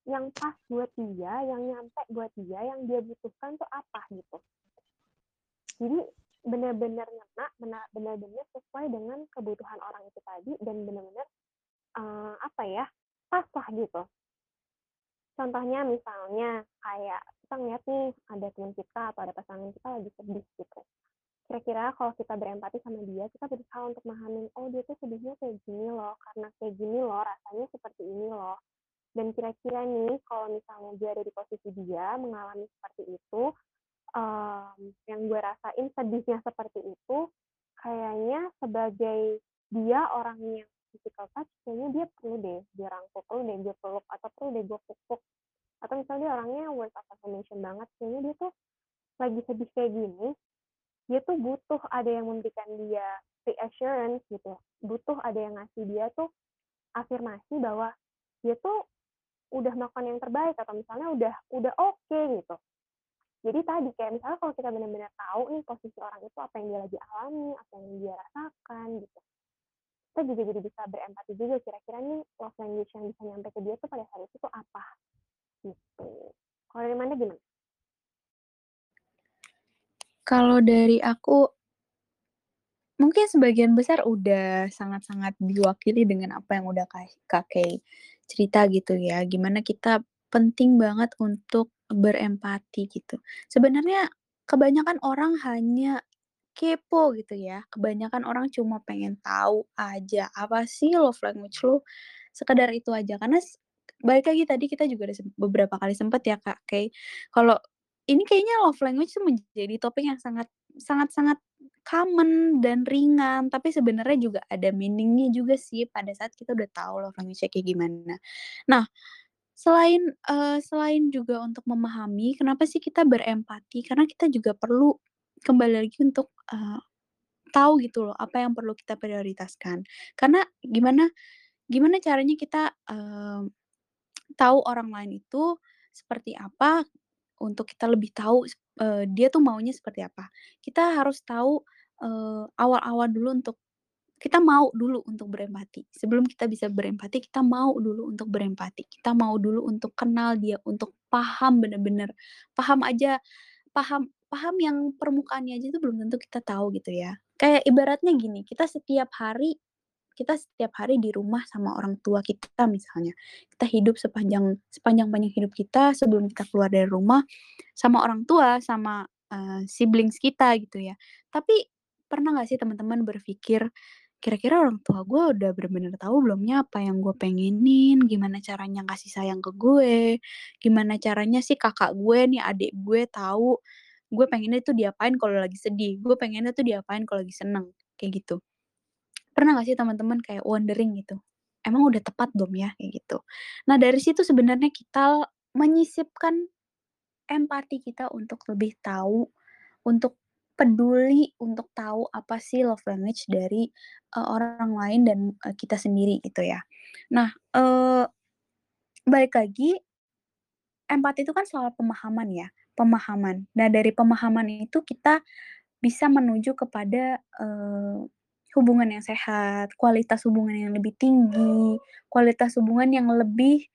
yang pas buat dia, yang nyampe buat dia, yang dia butuhkan tuh apa gitu. Jadi benar-benar ngena, benar-benar sesuai dengan kebutuhan orang itu tadi dan benar-benar uh, apa ya pas lah gitu. Contohnya misalnya kayak kita ngeliat nih ada teman kita atau ada pasangan kita lagi sedih gitu. Kira-kira kalau kita berempati sama dia, kita berusaha untuk memahami, oh dia tuh sedihnya kayak gini loh, karena kayak gini loh, rasanya seperti ini loh. Dan kira-kira nih, kalau misalnya dia ada di posisi dia, mengalami seperti itu, um, yang gue rasain sedihnya seperti itu, kayaknya sebagai dia orang yang physical touch, kayaknya dia perlu deh dia rangkul, perlu deh dia peluk, atau perlu deh gue pupuk, atau misalnya dia orangnya words of affirmation banget kayaknya dia tuh lagi sedih kayak gini dia tuh butuh ada yang memberikan dia reassurance gitu butuh ada yang ngasih dia tuh afirmasi bahwa dia tuh udah melakukan yang terbaik atau misalnya udah udah oke okay, gitu jadi tadi kayak misalnya kalau kita benar-benar tahu nih posisi orang itu apa yang dia lagi alami apa yang dia rasakan gitu kita juga jadi bisa berempati juga kira-kira nih love language yang bisa nyampe ke dia tuh pada saat itu tuh apa Gitu. Kalau dari mana gimana? Kalau dari aku, mungkin sebagian besar udah sangat-sangat diwakili dengan apa yang udah kakek cerita gitu ya. Gimana kita penting banget untuk berempati gitu. Sebenarnya kebanyakan orang hanya kepo gitu ya. Kebanyakan orang cuma pengen tahu aja apa sih love language lo. Sekedar itu aja karena balik lagi tadi kita juga ada beberapa kali sempet ya Kak, kayak kalau ini kayaknya love language tuh menjadi topik yang sangat sangat sangat common dan ringan, tapi sebenarnya juga ada meaningnya juga sih pada saat kita udah tahu love language kayak gimana. Nah, selain uh, selain juga untuk memahami kenapa sih kita berempati, karena kita juga perlu kembali lagi untuk uh, tahu gitu loh apa yang perlu kita prioritaskan. Karena gimana gimana caranya kita uh, tahu orang lain itu seperti apa, untuk kita lebih tahu uh, dia tuh maunya seperti apa. Kita harus tahu, uh, awal-awal dulu untuk kita mau dulu untuk berempati. Sebelum kita bisa berempati, kita mau dulu untuk berempati. Kita mau dulu untuk kenal dia, untuk paham bener-bener, paham aja, paham paham yang permukaannya aja itu belum tentu kita tahu gitu ya. Kayak ibaratnya gini, kita setiap hari kita setiap hari di rumah sama orang tua kita misalnya. Kita hidup sepanjang sepanjang banyak hidup kita sebelum kita keluar dari rumah sama orang tua, sama uh, siblings kita gitu ya. Tapi pernah nggak sih teman-teman berpikir kira-kira orang tua gue udah bener-bener tahu belumnya apa yang gue pengenin, gimana caranya kasih sayang ke gue, gimana caranya sih kakak gue nih adik gue tahu gue pengennya itu diapain kalau lagi sedih, gue pengennya tuh diapain kalau lagi seneng, kayak gitu pernah nggak sih teman-teman kayak wondering gitu, "Emang udah tepat belum ya?" Kayak gitu. Nah, dari situ sebenarnya kita menyisipkan empati kita untuk lebih tahu, untuk peduli, untuk tahu apa sih love language dari, eee, orang lain dan, eee, kita sendiri gitu ya. Nah, eee, balik lagi empati itu kan soal pemahaman ya, pemahaman. Nah, dari pemahaman itu kita bisa menuju kepada, eee, hubungan yang sehat, kualitas hubungan yang lebih tinggi, kualitas hubungan yang lebih,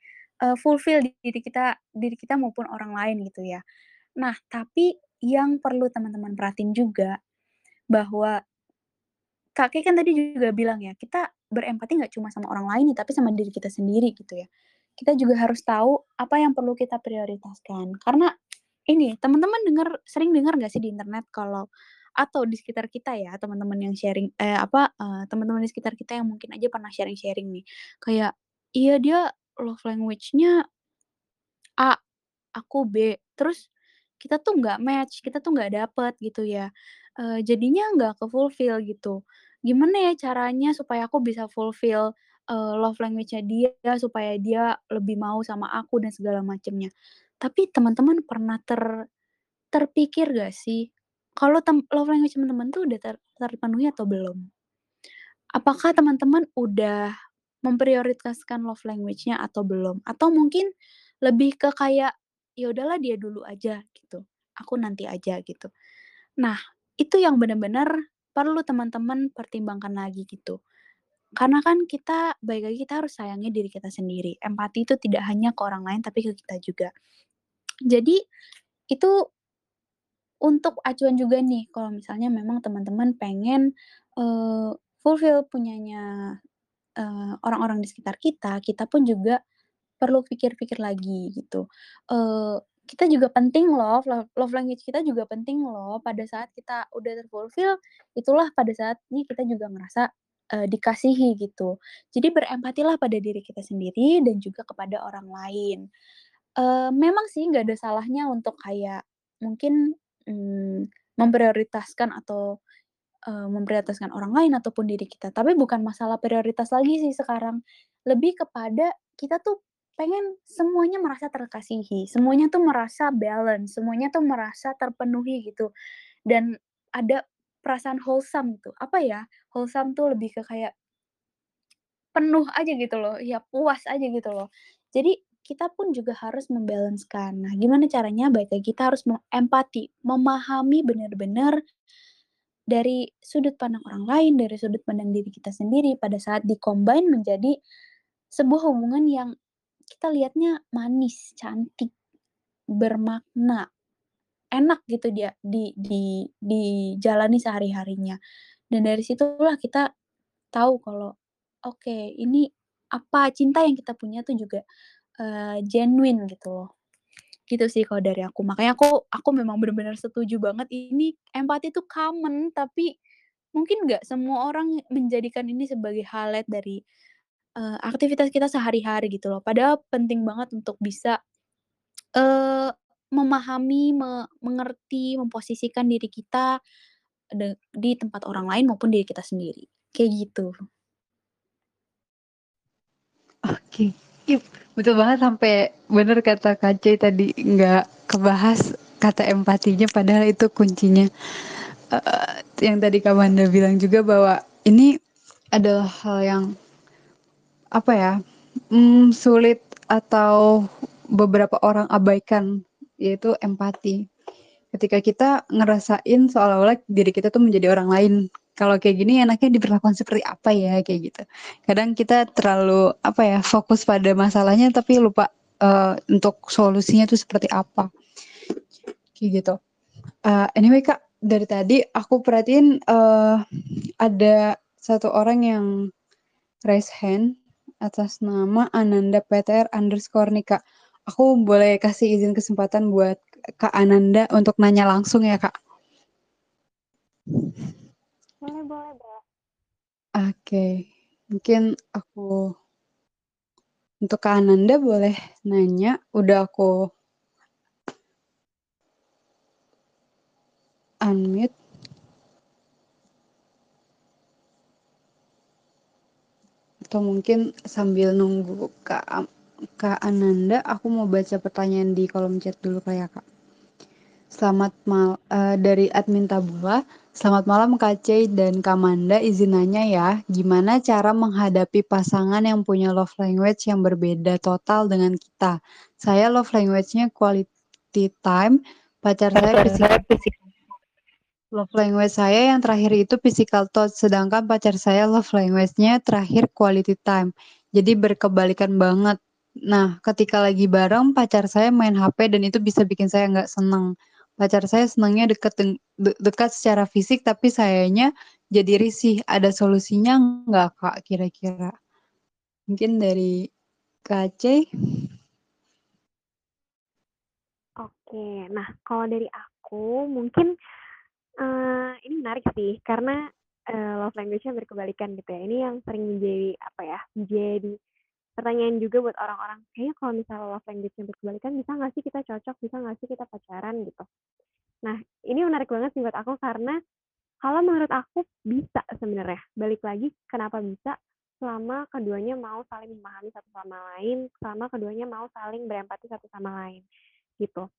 eee, fulfill di diri kita diri kita maupun orang lain gitu ya. Nah, tapi yang perlu teman-teman perhatiin juga bahwa Kakek kan tadi juga bilang ya, kita berempati nggak cuma sama orang lain tapi sama diri kita sendiri gitu ya. Kita juga harus tahu apa yang perlu kita prioritaskan. Karena ini, teman-teman dengar sering dengar nggak sih di internet kalau atau di sekitar kita ya, teman-teman yang sharing eh, apa, eee, teman-teman di sekitar kita yang mungkin aja pernah sharing-sharing nih, kayak, "Iya dia love language-nya A, aku B, terus kita tuh nggak match, kita tuh nggak dapet gitu ya, eee, jadinya nggak ke-fulfill gitu. Gimana ya caranya supaya aku bisa fulfill, eee, love language-nya dia, supaya dia lebih mau sama aku dan segala macemnya. Tapi teman-teman pernah ter terpikir nggak sih, kalau love language teman-teman tuh udah ter terpenuhi atau belum? Apakah teman-teman udah memprioritaskan love language-nya atau belum? Atau mungkin lebih ke kayak, "Ya udahlah dia dulu aja," gitu, "aku nanti aja," gitu. Nah, itu yang benar-benar perlu teman-teman pertimbangkan lagi gitu. Karena kan kita balik lagi kita harus sayangi diri kita sendiri. Empati itu tidak hanya ke orang lain tapi ke kita juga. Jadi itu untuk acuan juga nih kalau misalnya memang teman-teman pengen, eee, fulfill punyanya, eee, orang-orang di sekitar kita, kita pun juga perlu pikir-pikir lagi gitu. Eee, kita juga penting loh, love love language kita juga penting loh pada saat kita udah terfulfill, itulah pada saatnya kita juga ngerasa, eee, dikasihi gitu. Jadi berempatilah pada diri kita sendiri dan juga kepada orang lain. Eee, memang sih nggak ada salahnya untuk kayak mungkin, mmm, memprioritaskan atau, memprioritaskan orang lain ataupun diri kita, tapi bukan masalah prioritas lagi sih sekarang. Lebih kepada kita tuh pengen semuanya merasa terkasihi, semuanya tuh merasa balance, semuanya tuh merasa terpenuhi gitu, dan ada perasaan wholesome gitu. Apa ya, wholesome tuh lebih ke kayak penuh aja gitu loh, ya puas aja gitu loh. Jadi kita pun juga harus membalancekan. Nah, gimana caranya? Baik lagi kita harus empati, memahami benar-benar dari sudut pandang orang lain, dari sudut pandang diri kita sendiri pada saat di-combine menjadi sebuah hubungan yang kita lihatnya manis, cantik, bermakna, enak gitu dia di di dijalani sehari-harinya. Dan dari situlah kita tahu kalau, oke ini apa, cinta yang kita punya tuh juga, eee, genuine gitu loh. Gitu sih kalau dari aku. Makanya aku aku memang benar-benar setuju banget ini empati itu common, tapi mungkin nggak semua orang menjadikan ini sebagai highlight dari, eee, aktivitas kita sehari-hari gitu loh. Padahal penting banget untuk bisa, eee, memahami, me mengerti, memposisikan diri kita di tempat orang lain maupun diri kita sendiri, kayak gitu. Oke, ip betul banget sampai bener kata Kak Cuy tadi, nggak kebahas kata empatinya padahal itu kuncinya. Eee, yang tadi Kak Wanda bilang juga bahwa ini adalah hal yang apa ya, mmm, sulit atau beberapa orang abaikan, yaitu empati. Ketika kita ngerasain seolah-olah diri kita tuh menjadi orang lain, kalau kayak gini enaknya diperlakukan seperti apa ya, kayak gitu. Kadang kita terlalu apa ya, fokus pada masalahnya tapi lupa, eee, untuk solusinya tuh seperti apa. Kayak gitu. Eee, anyway Kak, dari tadi aku perhatiin, eee, ada satu orang yang raise hand atas nama Ananda PTR underscore nih Kak. Aku boleh kasih izin kesempatan buat Kak Ananda untuk nanya langsung ya Kak? Boleh boleh, Bro. Oke, mungkin aku untuk Kak Ananda boleh nanya, udah aku unmute. Atau mungkin sambil nunggu Kak Kak Ananda, aku mau baca pertanyaan di kolom chat dulu kayak Kak. Selamat mal uh, dari admin Tabula. Selamat malam Kak C dan Kak Manda. Izin nanya ya, gimana cara menghadapi pasangan yang punya love language yang berbeda total dengan kita? Saya love language-nya quality time, pacar saya physical. Love language saya yang terakhir itu physical touch, sedangkan pacar saya love language-nya terakhir quality time. Jadi berkebalikan banget. Nah, ketika lagi bareng, pacar saya main HP dan itu bisa bikin saya nggak seneng. Pacar saya senangnya deket de dekat secara fisik, tapi sayanya jadi risih. Ada solusinya nggak, Kak, kira-kira? Mungkin dari Kak C? Oke, nah kalau dari aku mungkin uh, ini menarik sih karena uh, love language-nya berkebalikan gitu ya. Ini yang sering menjadi apa ya? Menjadi pertanyaan juga buat orang-orang. Kayaknya kalau misalnya love language-nya berkebalikan, bisa nggak sih kita cocok? Bisa nggak sih kita pacaran gitu? Nah, ini menarik banget sih buat aku karena kalau menurut aku bisa sebenarnya. Balik lagi kenapa bisa? Selama keduanya mau saling memahami satu sama lain, selama keduanya mau saling berempati satu sama lain, gitu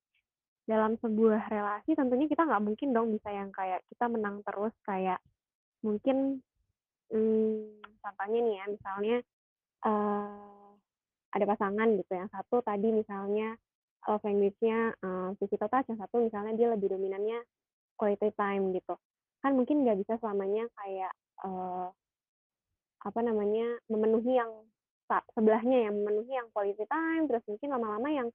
dalam sebuah relasi tentunya kita nggak mungkin dong bisa yang kayak kita menang terus kayak mungkin hmm, contohnya nih ya misalnya uh, ada pasangan gitu yang satu tadi misalnya love language-nya uh, physical touch yang satu misalnya dia lebih dominannya quality time gitu. Kan mungkin nggak bisa selamanya kayak uh, apa namanya memenuhi yang sebelahnya yang memenuhi yang quality time terus mungkin lama-lama yang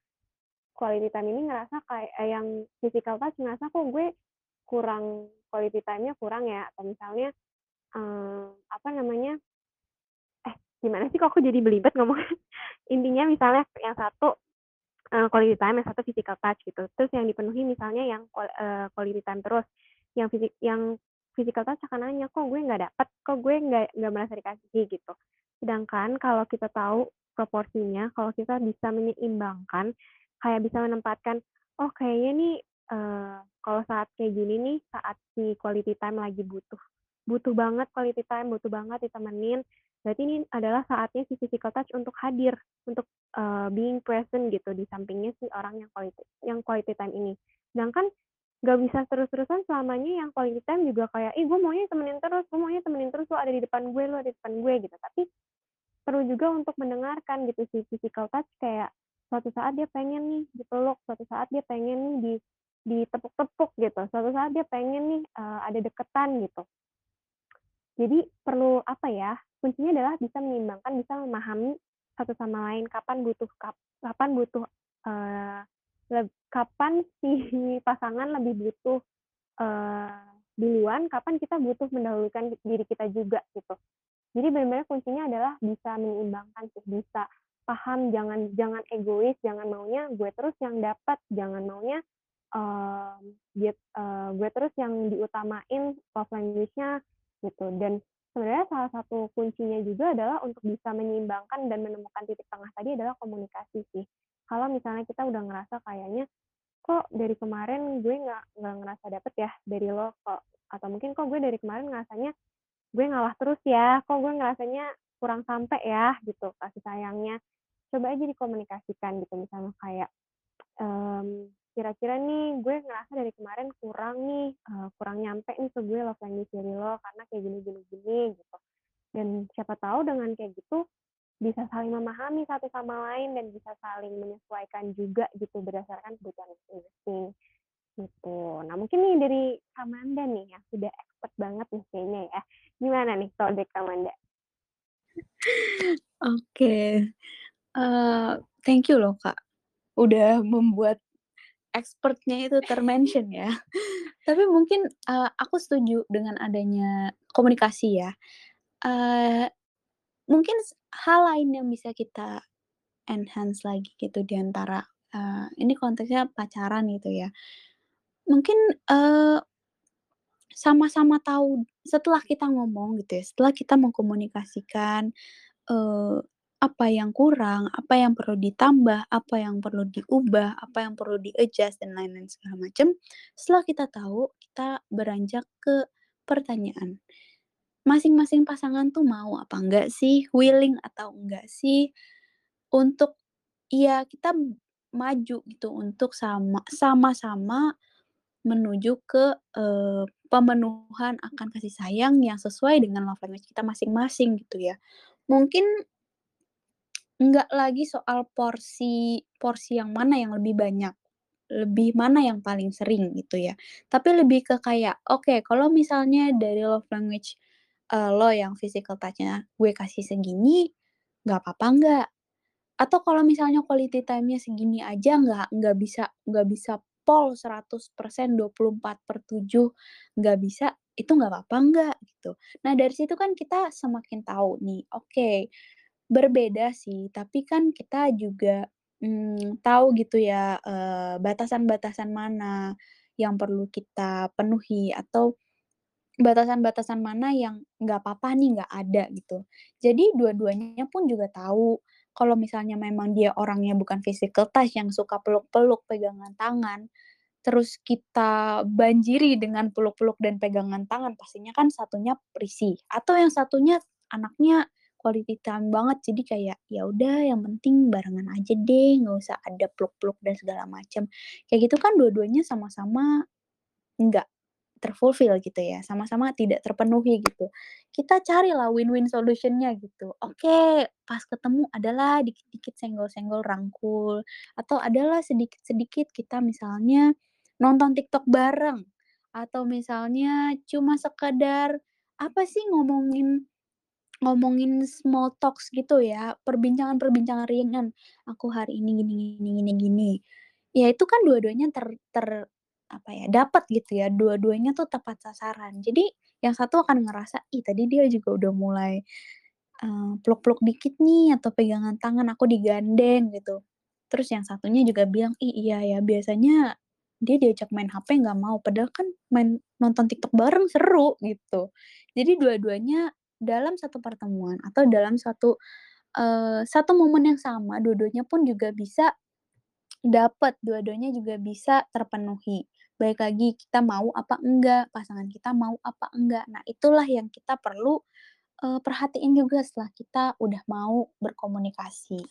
quality time ini ngerasa kayak eh, yang physical touch ngerasa kok gue kurang quality time-nya kurang ya. Atau misalnya um, apa namanya eh gimana sih kok aku jadi belibet ngomong intinya misalnya yang satu uh, quality time yang satu physical touch gitu. Terus yang dipenuhi misalnya yang uh, quality time terus. Yang fisik yang physical touch akan nanya kok gue nggak dapet? Kok gue nggak nggak merasa dikasih? Gitu. Sedangkan kalau kita tahu proporsinya kalau kita bisa menyeimbangkan kayak bisa menempatkan oh kayaknya nih uh, kalau saat kayak gini nih saat si quality time lagi butuh butuh banget quality time butuh banget ditemenin berarti ini adalah saatnya si physical touch untuk hadir untuk uh, being present gitu di sampingnya si orang yang quality yang quality time ini. Sedangkan gak bisa terus-terusan selamanya yang quality time juga kayak ih gue maunya temenin terus gue maunya temenin terus lo ada di depan gue lo ada di depan gue gitu. Tapi perlu juga untuk mendengarkan gitu si physical touch kayak suatu saat dia pengen nih dipeluk suatu saat dia pengen nih di ditepuk-tepuk gitu. Suatu saat dia pengen nih uh, ada deketan gitu. Jadi perlu apa ya kuncinya adalah bisa menyeimbangkan bisa memahami satu sama lain kapan butuh kap, kapan butuh uh, kapan si pasangan lebih butuh uh, duluan kapan kita butuh mendahulukan diri kita juga gitu. Jadi benar-benar kuncinya adalah bisa menyeimbangkan sih bisa paham jangan jangan egois jangan maunya gue terus yang dapat jangan maunya uh, get, uh, gue terus yang diutamain love language-nya gitu. Dan sebenarnya salah satu kuncinya juga adalah untuk bisa menyeimbangkan dan menemukan titik tengah tadi adalah komunikasi sih. Kalau misalnya kita udah ngerasa kayaknya kok dari kemarin gue nggak nggak ngerasa dapet ya dari lo? Kok? Atau mungkin kok gue dari kemarin ngerasanya gue ngalah terus ya? Kok gue ngerasanya kurang sampai ya? Gitu kasih sayangnya coba aja dikomunikasikan gitu misalnya kayak um, kira-kira nih gue ngerasa dari kemarin kurang nih uh, kurang nyampe nih ke gue love language dari lo karena kayak gini gini gini gitu dan siapa tahu dengan kayak gitu bisa saling memahami satu sama lain dan bisa saling menyesuaikan juga gitu berdasarkan kebutuhan masing-masing gitu. Nah mungkin nih dari Kamanda nih yang sudah expert banget nih kayaknya ya. Gimana nih kalau dari Kamanda? Oke, okay. Thank you loh Kak, udah membuat expertnya itu termention ya. Tapi mungkin, uh, aku setuju dengan adanya komunikasi ya. Uh, mungkin hal lain yang bisa kita enhance lagi gitu di antara, uh, ini konteksnya pacaran gitu ya. Mungkin, uh, sama-sama tahu setelah kita ngomong gitu ya, setelah kita mengkomunikasikan, uh, apa yang kurang, apa yang perlu ditambah, apa yang perlu diubah, apa yang perlu di-adjust dan lain-lain segala macam. Setelah kita tahu, kita beranjak ke pertanyaan. masing-masing pasangan tuh mau apa enggak sih, willing atau enggak sih untuk ya kita maju gitu untuk sama sama-sama menuju ke, eee, pemenuhan akan kasih sayang yang sesuai dengan love language kita masing-masing gitu ya. Mungkin enggak lagi soal porsi porsi yang mana yang lebih banyak, lebih mana yang paling sering gitu ya. Tapi lebih ke kayak, oke kalau misalnya dari love language, eee, lo yang physical touch-nya gue kasih segini, nggak apa-apa nggak? Atau kalau misalnya quality time-nya segini aja nggak nggak bisa nggak bisa pol 100% 24/7 nggak bisa, itu nggak apa-apa nggak? Gitu. Nah dari situ kan kita semakin tahu nih, oke, berbeda sih, tapi kan kita juga, mmm, tahu gitu ya, eee, batasan-batasan mana yang perlu kita penuhi atau batasan-batasan mana yang nggak apa-apa nih nggak ada gitu. Jadi dua-duanya pun juga tahu kalau misalnya memang dia orangnya bukan physical touch yang suka peluk-peluk, pegangan tangan, terus kita banjiri dengan peluk-peluk dan pegangan tangan, pastinya kan satunya risih, atau yang satunya anaknya quality time banget, jadi kayak, ya udah yang penting barengan aja deh, nggak usah ada peluk-peluk dan segala macam. Kayak gitu kan dua-duanya sama-sama nggak ter-fulfill gitu ya, sama-sama tidak terpenuhi gitu. Kita carilah win-win solution-nya gitu. Oke, pas ketemu adalah dikit-dikit senggol-senggol, rangkul, atau adalah sedikit-sedikit kita misalnya nonton TikTok bareng, atau misalnya cuma sekedar, apa sih, ngomongin ngomongin small talks gitu ya, perbincangan-perbincangan ringan, "Aku hari ini gini gini gini gini." Ya itu kan dua-duanya ter ter apa ya, dapat gitu ya, dua-duanya tuh tepat sasaran. Jadi yang satu akan ngerasa, "Ih tadi dia juga udah mulai, eee, peluk-peluk dikit nih atau pegangan tangan, aku digandeng," gitu. Terus yang satunya juga bilang, "Ih iya ya, biasanya dia diajak main HP nggak mau, padahal kan main nonton TikTok bareng seru," gitu. Jadi dua-duanya dalam satu pertemuan atau dalam satu, eee, satu momen yang sama, dua-duanya pun juga bisa dapat, dua-duanya juga bisa terpenuhi. Balik lagi kita mau apa enggak, pasangan kita mau apa enggak. Nah itulah yang kita perlu, eee, perhatiin juga setelah kita udah mau berkomunikasi.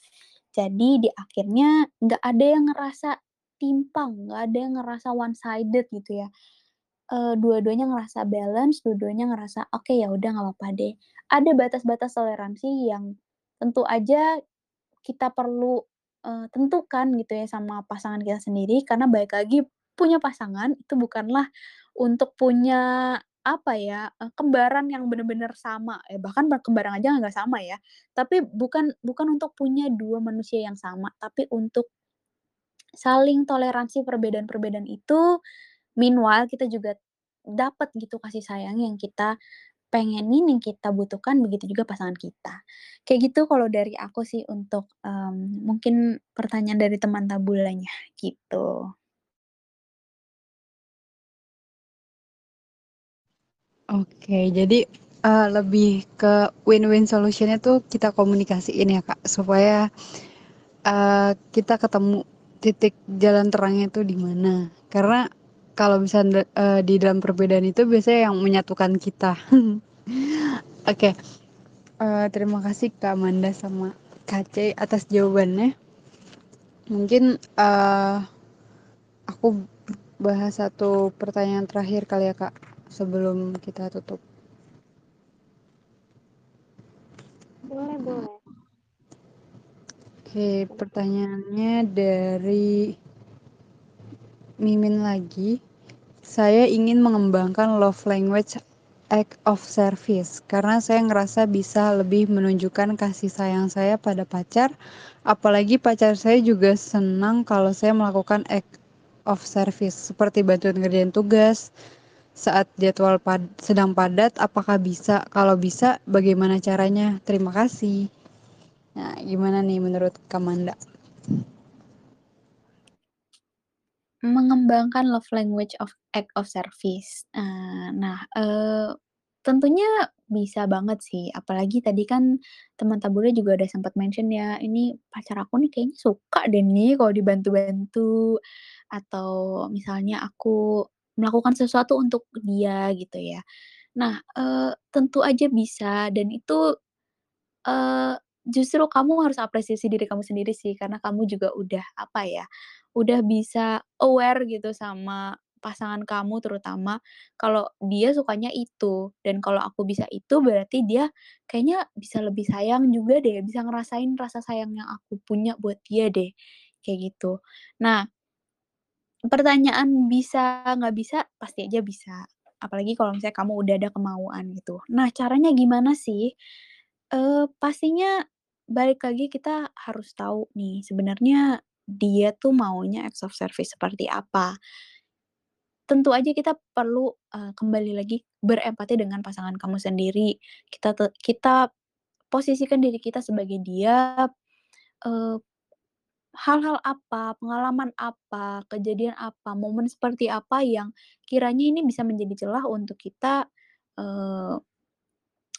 Jadi di akhirnya nggak ada yang ngerasa timpang, nggak ada yang ngerasa one sided gitu ya. Eee, dua-duanya ngerasa balance, dua-duanya ngerasa, "Oke ya udah nggak apa-apa deh." Ada batas-batas toleransi yang tentu aja kita perlu, eee, tentukan gitu ya sama pasangan kita sendiri, karena balik lagi punya pasangan itu bukanlah untuk punya, apa ya, eee, kembaran yang bener-bener sama, eh bahkan berkembaran aja nggak sama ya. Tapi bukan bukan untuk punya 2 manusia yang sama, tapi untuk saling toleransi perbedaan-perbedaan itu, meanwhile kita juga dapat gitu kasih sayang yang kita pengenin, yang kita butuhkan, begitu juga pasangan kita. Kayak gitu kalau dari aku sih untuk, mmm, mungkin pertanyaan dari teman tabulanya, gitu. Oke, jadi, eee, lebih ke win-win solution-nya tuh kita komunikasiin ya, Kak, supaya, eee, kita ketemu titik jalan terangnya itu di mana. Karena kalau misalnya, eee, di dalam perbedaan itu biasanya yang menyatukan kita. Oke, eee, terima kasih Kak Amanda sama Kak C atas jawabannya. Mungkin, eee, aku bahas satu pertanyaan terakhir kali ya, Kak, sebelum kita tutup. Boleh boleh. Oke, pertanyaannya dari Mimin lagi. Saya ingin mengembangkan love language act of service karena saya ngerasa bisa lebih menunjukkan kasih sayang saya pada pacar. Apalagi pacar saya juga senang kalau saya melakukan act of service seperti bantuan ngerjain tugas saat jadwal pad sedang padat. Apakah bisa? Kalau bisa, bagaimana caranya? Terima kasih. Nah, gimana nih menurut Kamanda? Mengembangkan love language of act of service. Eee, nah, eee, tentunya bisa banget sih, apalagi tadi kan teman tabulnya juga udah sempat mention ya, "Ini pacar aku nih kayaknya suka deh nih kalau dibantu-bantu," atau misalnya aku melakukan sesuatu untuk dia gitu ya. Nah, eee, tentu aja bisa dan itu, eee, justru kamu harus apresiasi diri kamu sendiri sih, karena kamu juga udah, apa ya, udah bisa aware gitu sama pasangan kamu terutama, kalau dia sukanya itu, dan kalau aku bisa itu berarti dia kayaknya bisa lebih sayang juga deh, bisa ngerasain rasa sayang yang aku punya buat dia deh, kayak gitu. Nah pertanyaan bisa nggak bisa, pasti aja bisa. Apalagi kalau misalnya kamu udah ada kemauan gitu. Nah, caranya gimana sih? Eee, pastinya balik lagi kita harus tahu nih, sebenarnya dia tuh maunya acts of service seperti apa. Tentu aja kita perlu, eee, kembali lagi berempati dengan pasangan kamu sendiri. Kita kita posisikan diri kita sebagai dia, eee, hal-hal apa, pengalaman apa, kejadian apa, momen seperti apa yang kiranya ini bisa menjadi celah untuk kita, eee,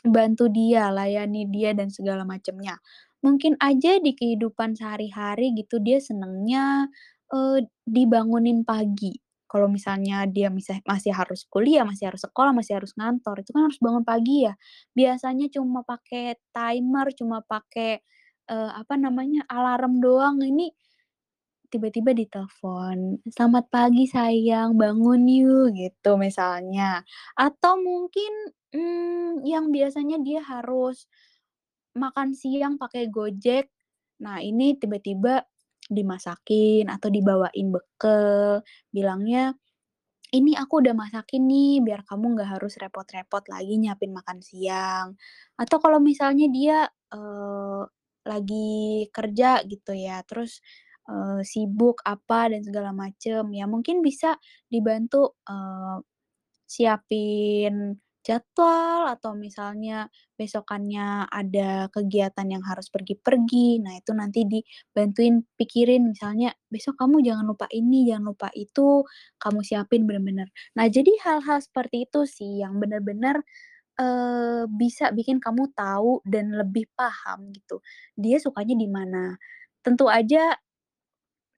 bantu dia, layani dia dan segala macamnya. Mungkin aja di kehidupan sehari-hari gitu dia senengnya, eee, dibangunin pagi. Kalau misalnya dia misah masih harus kuliah, masih harus sekolah, masih harus ngantor, itu kan harus bangun pagi ya. Biasanya cuma pakai timer, cuma pakai, eee, apa namanya, alarm doang, ini tiba-tiba ditelepon, "Selamat pagi sayang, bangun yuk," gitu misalnya. Atau mungkin, mmm, yang biasanya dia harus makan siang pakai Gojek, nah ini tiba-tiba dimasakin atau dibawain bekal, bilangnya, "Ini aku udah masakin nih, biar kamu nggak harus repot-repot lagi nyiapin makan siang." Atau kalau misalnya dia, eee, lagi kerja gitu ya, terus, eee, sibuk apa dan segala macem, ya mungkin bisa dibantu, eee, siapin jadwal atau misalnya besokannya ada kegiatan yang harus pergi-pergi, nah itu nanti dibantuin pikirin misalnya, "Besok kamu jangan lupa ini, jangan lupa itu," kamu siapin bener-bener. Nah, jadi hal-hal seperti itu sih yang bener-bener, eee, bisa bikin kamu tahu dan lebih paham gitu, dia sukanya di mana. Tentu aja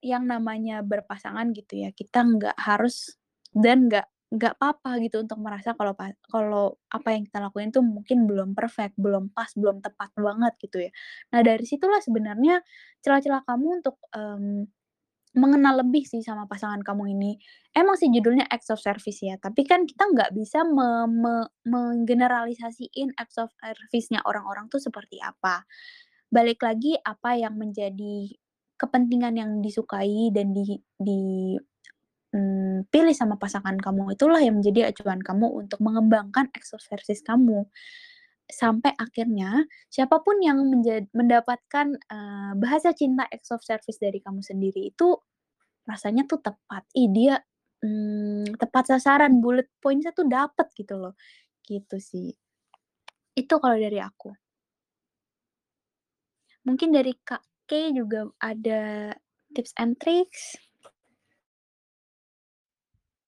yang namanya berpasangan gitu ya, kita nggak harus dan nggak nggak papa gitu untuk merasa kalau kalau apa yang kita lakuin tuh mungkin belum perfect, belum pas, belum tepat banget gitu ya. Nah, dari situlah sebenarnya celah-celah kamu untuk, mmm, mengenal lebih sih sama pasangan kamu ini. Emang sih judulnya acts of service ya, tapi kan kita nggak bisa me me menggeneralisasiin acts of service-nya orang-orang tuh seperti apa. Balik lagi apa yang menjadi kepentingan yang disukai dan di di, mmm, pilih sama pasangan kamu, itulah yang menjadi acuan kamu untuk mengembangkan service kamu. Sampai akhirnya siapa pun yang mendapatkan, eee, bahasa cinta acts of service dari kamu sendiri itu rasanya tuh tepat, ih dia, mmm, tepat sasaran, bullet points-nya tuh dapet gitu loh, gitu sih. Itu kalau dari aku. Mungkin dari Kak K juga ada tips and tricks?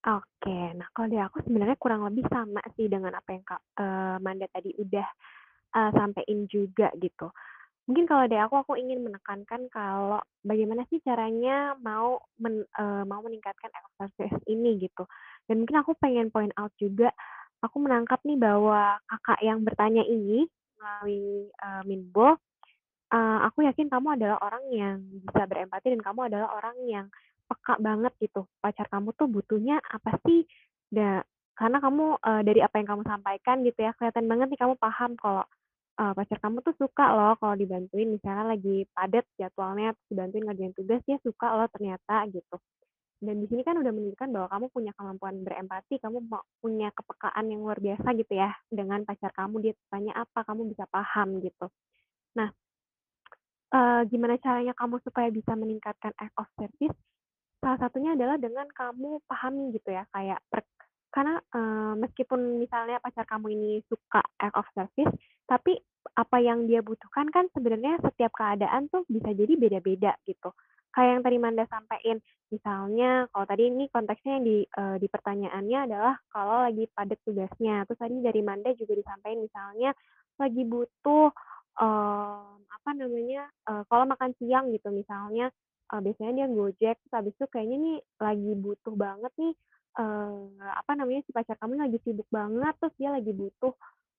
Oke. Nah, kalau dari aku sebenarnya kurang lebih sama sih dengan apa yang Kak, Manda tadi udah, eee, sampein juga gitu. Mungkin kalau dari aku, aku ingin menekankan kalau bagaimana sih caranya mau men eee, mau meningkatkan exercise ini gitu. Dan mungkin aku pengen point out juga, aku menangkap nih bahwa Kakak yang bertanya ini melalui, eee, Minbo, eee, aku yakin kamu adalah orang yang bisa berempati dan kamu adalah orang yang peka banget gitu, pacar kamu tuh butuhnya apa sih, da karena kamu, eee, dari apa yang kamu sampaikan gitu ya, kelihatan banget nih kamu paham kalau, eee, pacar kamu tuh suka loh kalau dibantuin misalnya lagi padat jadwalnya, dibantuin ngerjain tugas, dia suka loh ternyata gitu. Dan di sini kan udah menunjukkan bahwa kamu punya kemampuan berempati, kamu punya kepekaan yang luar biasa gitu ya dengan pacar kamu, dia tanya apa, kamu bisa paham gitu. Nah, eee, gimana caranya kamu supaya bisa meningkatkan act of service? Salah satunya adalah dengan kamu pahami gitu ya, kayak per karena, eee, meskipun misalnya pacar kamu ini suka act of service, tapi apa yang dia butuhkan kan sebenarnya setiap keadaan tuh bisa jadi beda-beda gitu. Kayak yang tadi Manda sampein, misalnya kalau tadi ini konteksnya yang di, eee, di pertanyaannya adalah kalau lagi padat tugasnya, terus tadi dari Manda juga disampaikan misalnya lagi butuh, mmm, apa namanya, eee, kalau makan siang gitu misalnya, eee, biasanya dia Gojek, terus habis itu kayaknya nih lagi butuh banget nih, eee, apa namanya, si pacar kamu lagi sibuk banget, terus dia lagi butuh,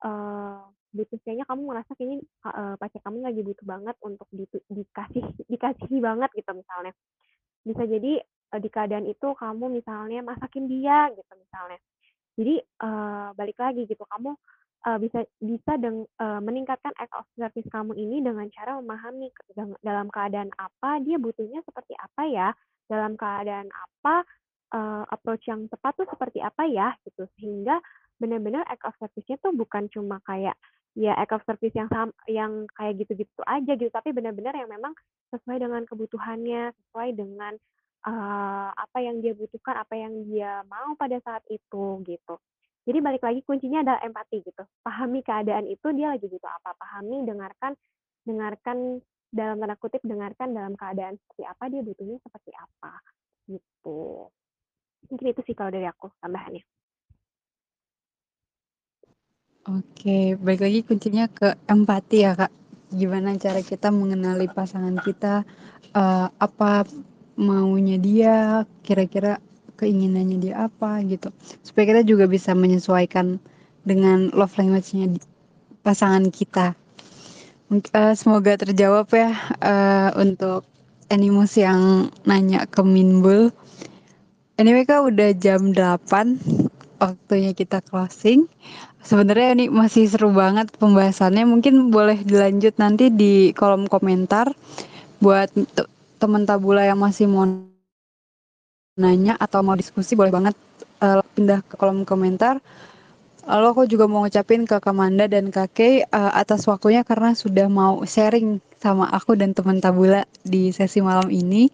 eee, butuh kayaknya kamu ngerasa kayaknya, eee, pacar kamu lagi butuh banget untuk ditu dikasih dikasihi banget gitu misalnya. Bisa jadi, eee, di keadaan itu kamu misalnya masakin dia gitu misalnya. Jadi, eee, balik lagi gitu, kamu, eee, bisa bisa deng eee, meningkatkan act of service kamu ini dengan cara memahami dalam keadaan apa, dia butuhnya seperti apa ya, dalam keadaan apa, eee, approach yang tepat tuh seperti apa ya, gitu. Sehingga benar-benar act of service-nya tuh bukan cuma kayak, ya act of service yang sam yang kayak gitu-gitu aja gitu, tapi benar-benar yang memang sesuai dengan kebutuhannya, sesuai dengan, eee, apa yang dia butuhkan, apa yang dia mau pada saat itu, gitu. Jadi balik lagi kuncinya adalah empati gitu, pahami keadaan itu dia lagi butuh apa, pahami, dengarkan dengarkan dalam tanda kutip, "dengarkan dalam keadaan seperti apa, dia butuhnya seperti apa." Gitu. Mungkin itu sih kalau dari aku tambahannya. Oke, balik lagi kuncinya ke empati ya, Kak. Gimana cara kita mengenali pasangan kita, eee, apa maunya dia, kira-kira keinginannya dia apa, gitu. Supaya kita juga bisa menyesuaikan dengan love language-nya pasangan kita. Eee, semoga terjawab ya, eee, untuk Animus yang nanya ke Minbul. Anyway, Kak, udah jam 8, waktunya kita closing. Sebenarnya ini masih seru banget pembahasannya, mungkin boleh dilanjut nanti di kolom komentar buat te teman Tabula yang masih mau nanya atau mau diskusi boleh banget, eee, pindah ke kolom komentar. Lalu aku juga mau ngucapin ke Kamanda dan Kak Kay, eee, atas waktunya karena sudah mau sharing sama aku dan teman Tabula di sesi malam ini.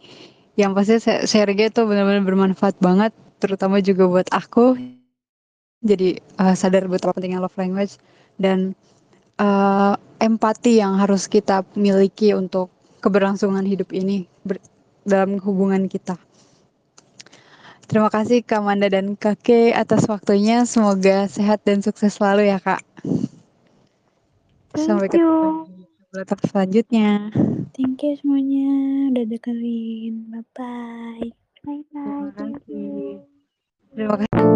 Yang pasti sha sharing-nya itu benar-benar bermanfaat banget, terutama juga buat aku. Jadi, eee, sadar betapa pentingnya love language dan, eee, empati yang harus kita miliki untuk keberlangsungan hidup ini dalam hubungan kita. Terima kasih Kamanda dan Kak Kay atas waktunya, semoga sehat dan sukses selalu ya, Kak. Sampai Thank ketemu you. di episode selanjutnya. Thank you semuanya udah dengerin. Bye-bye. Bye-bye, Terima thank kasih. you. Terima kasih.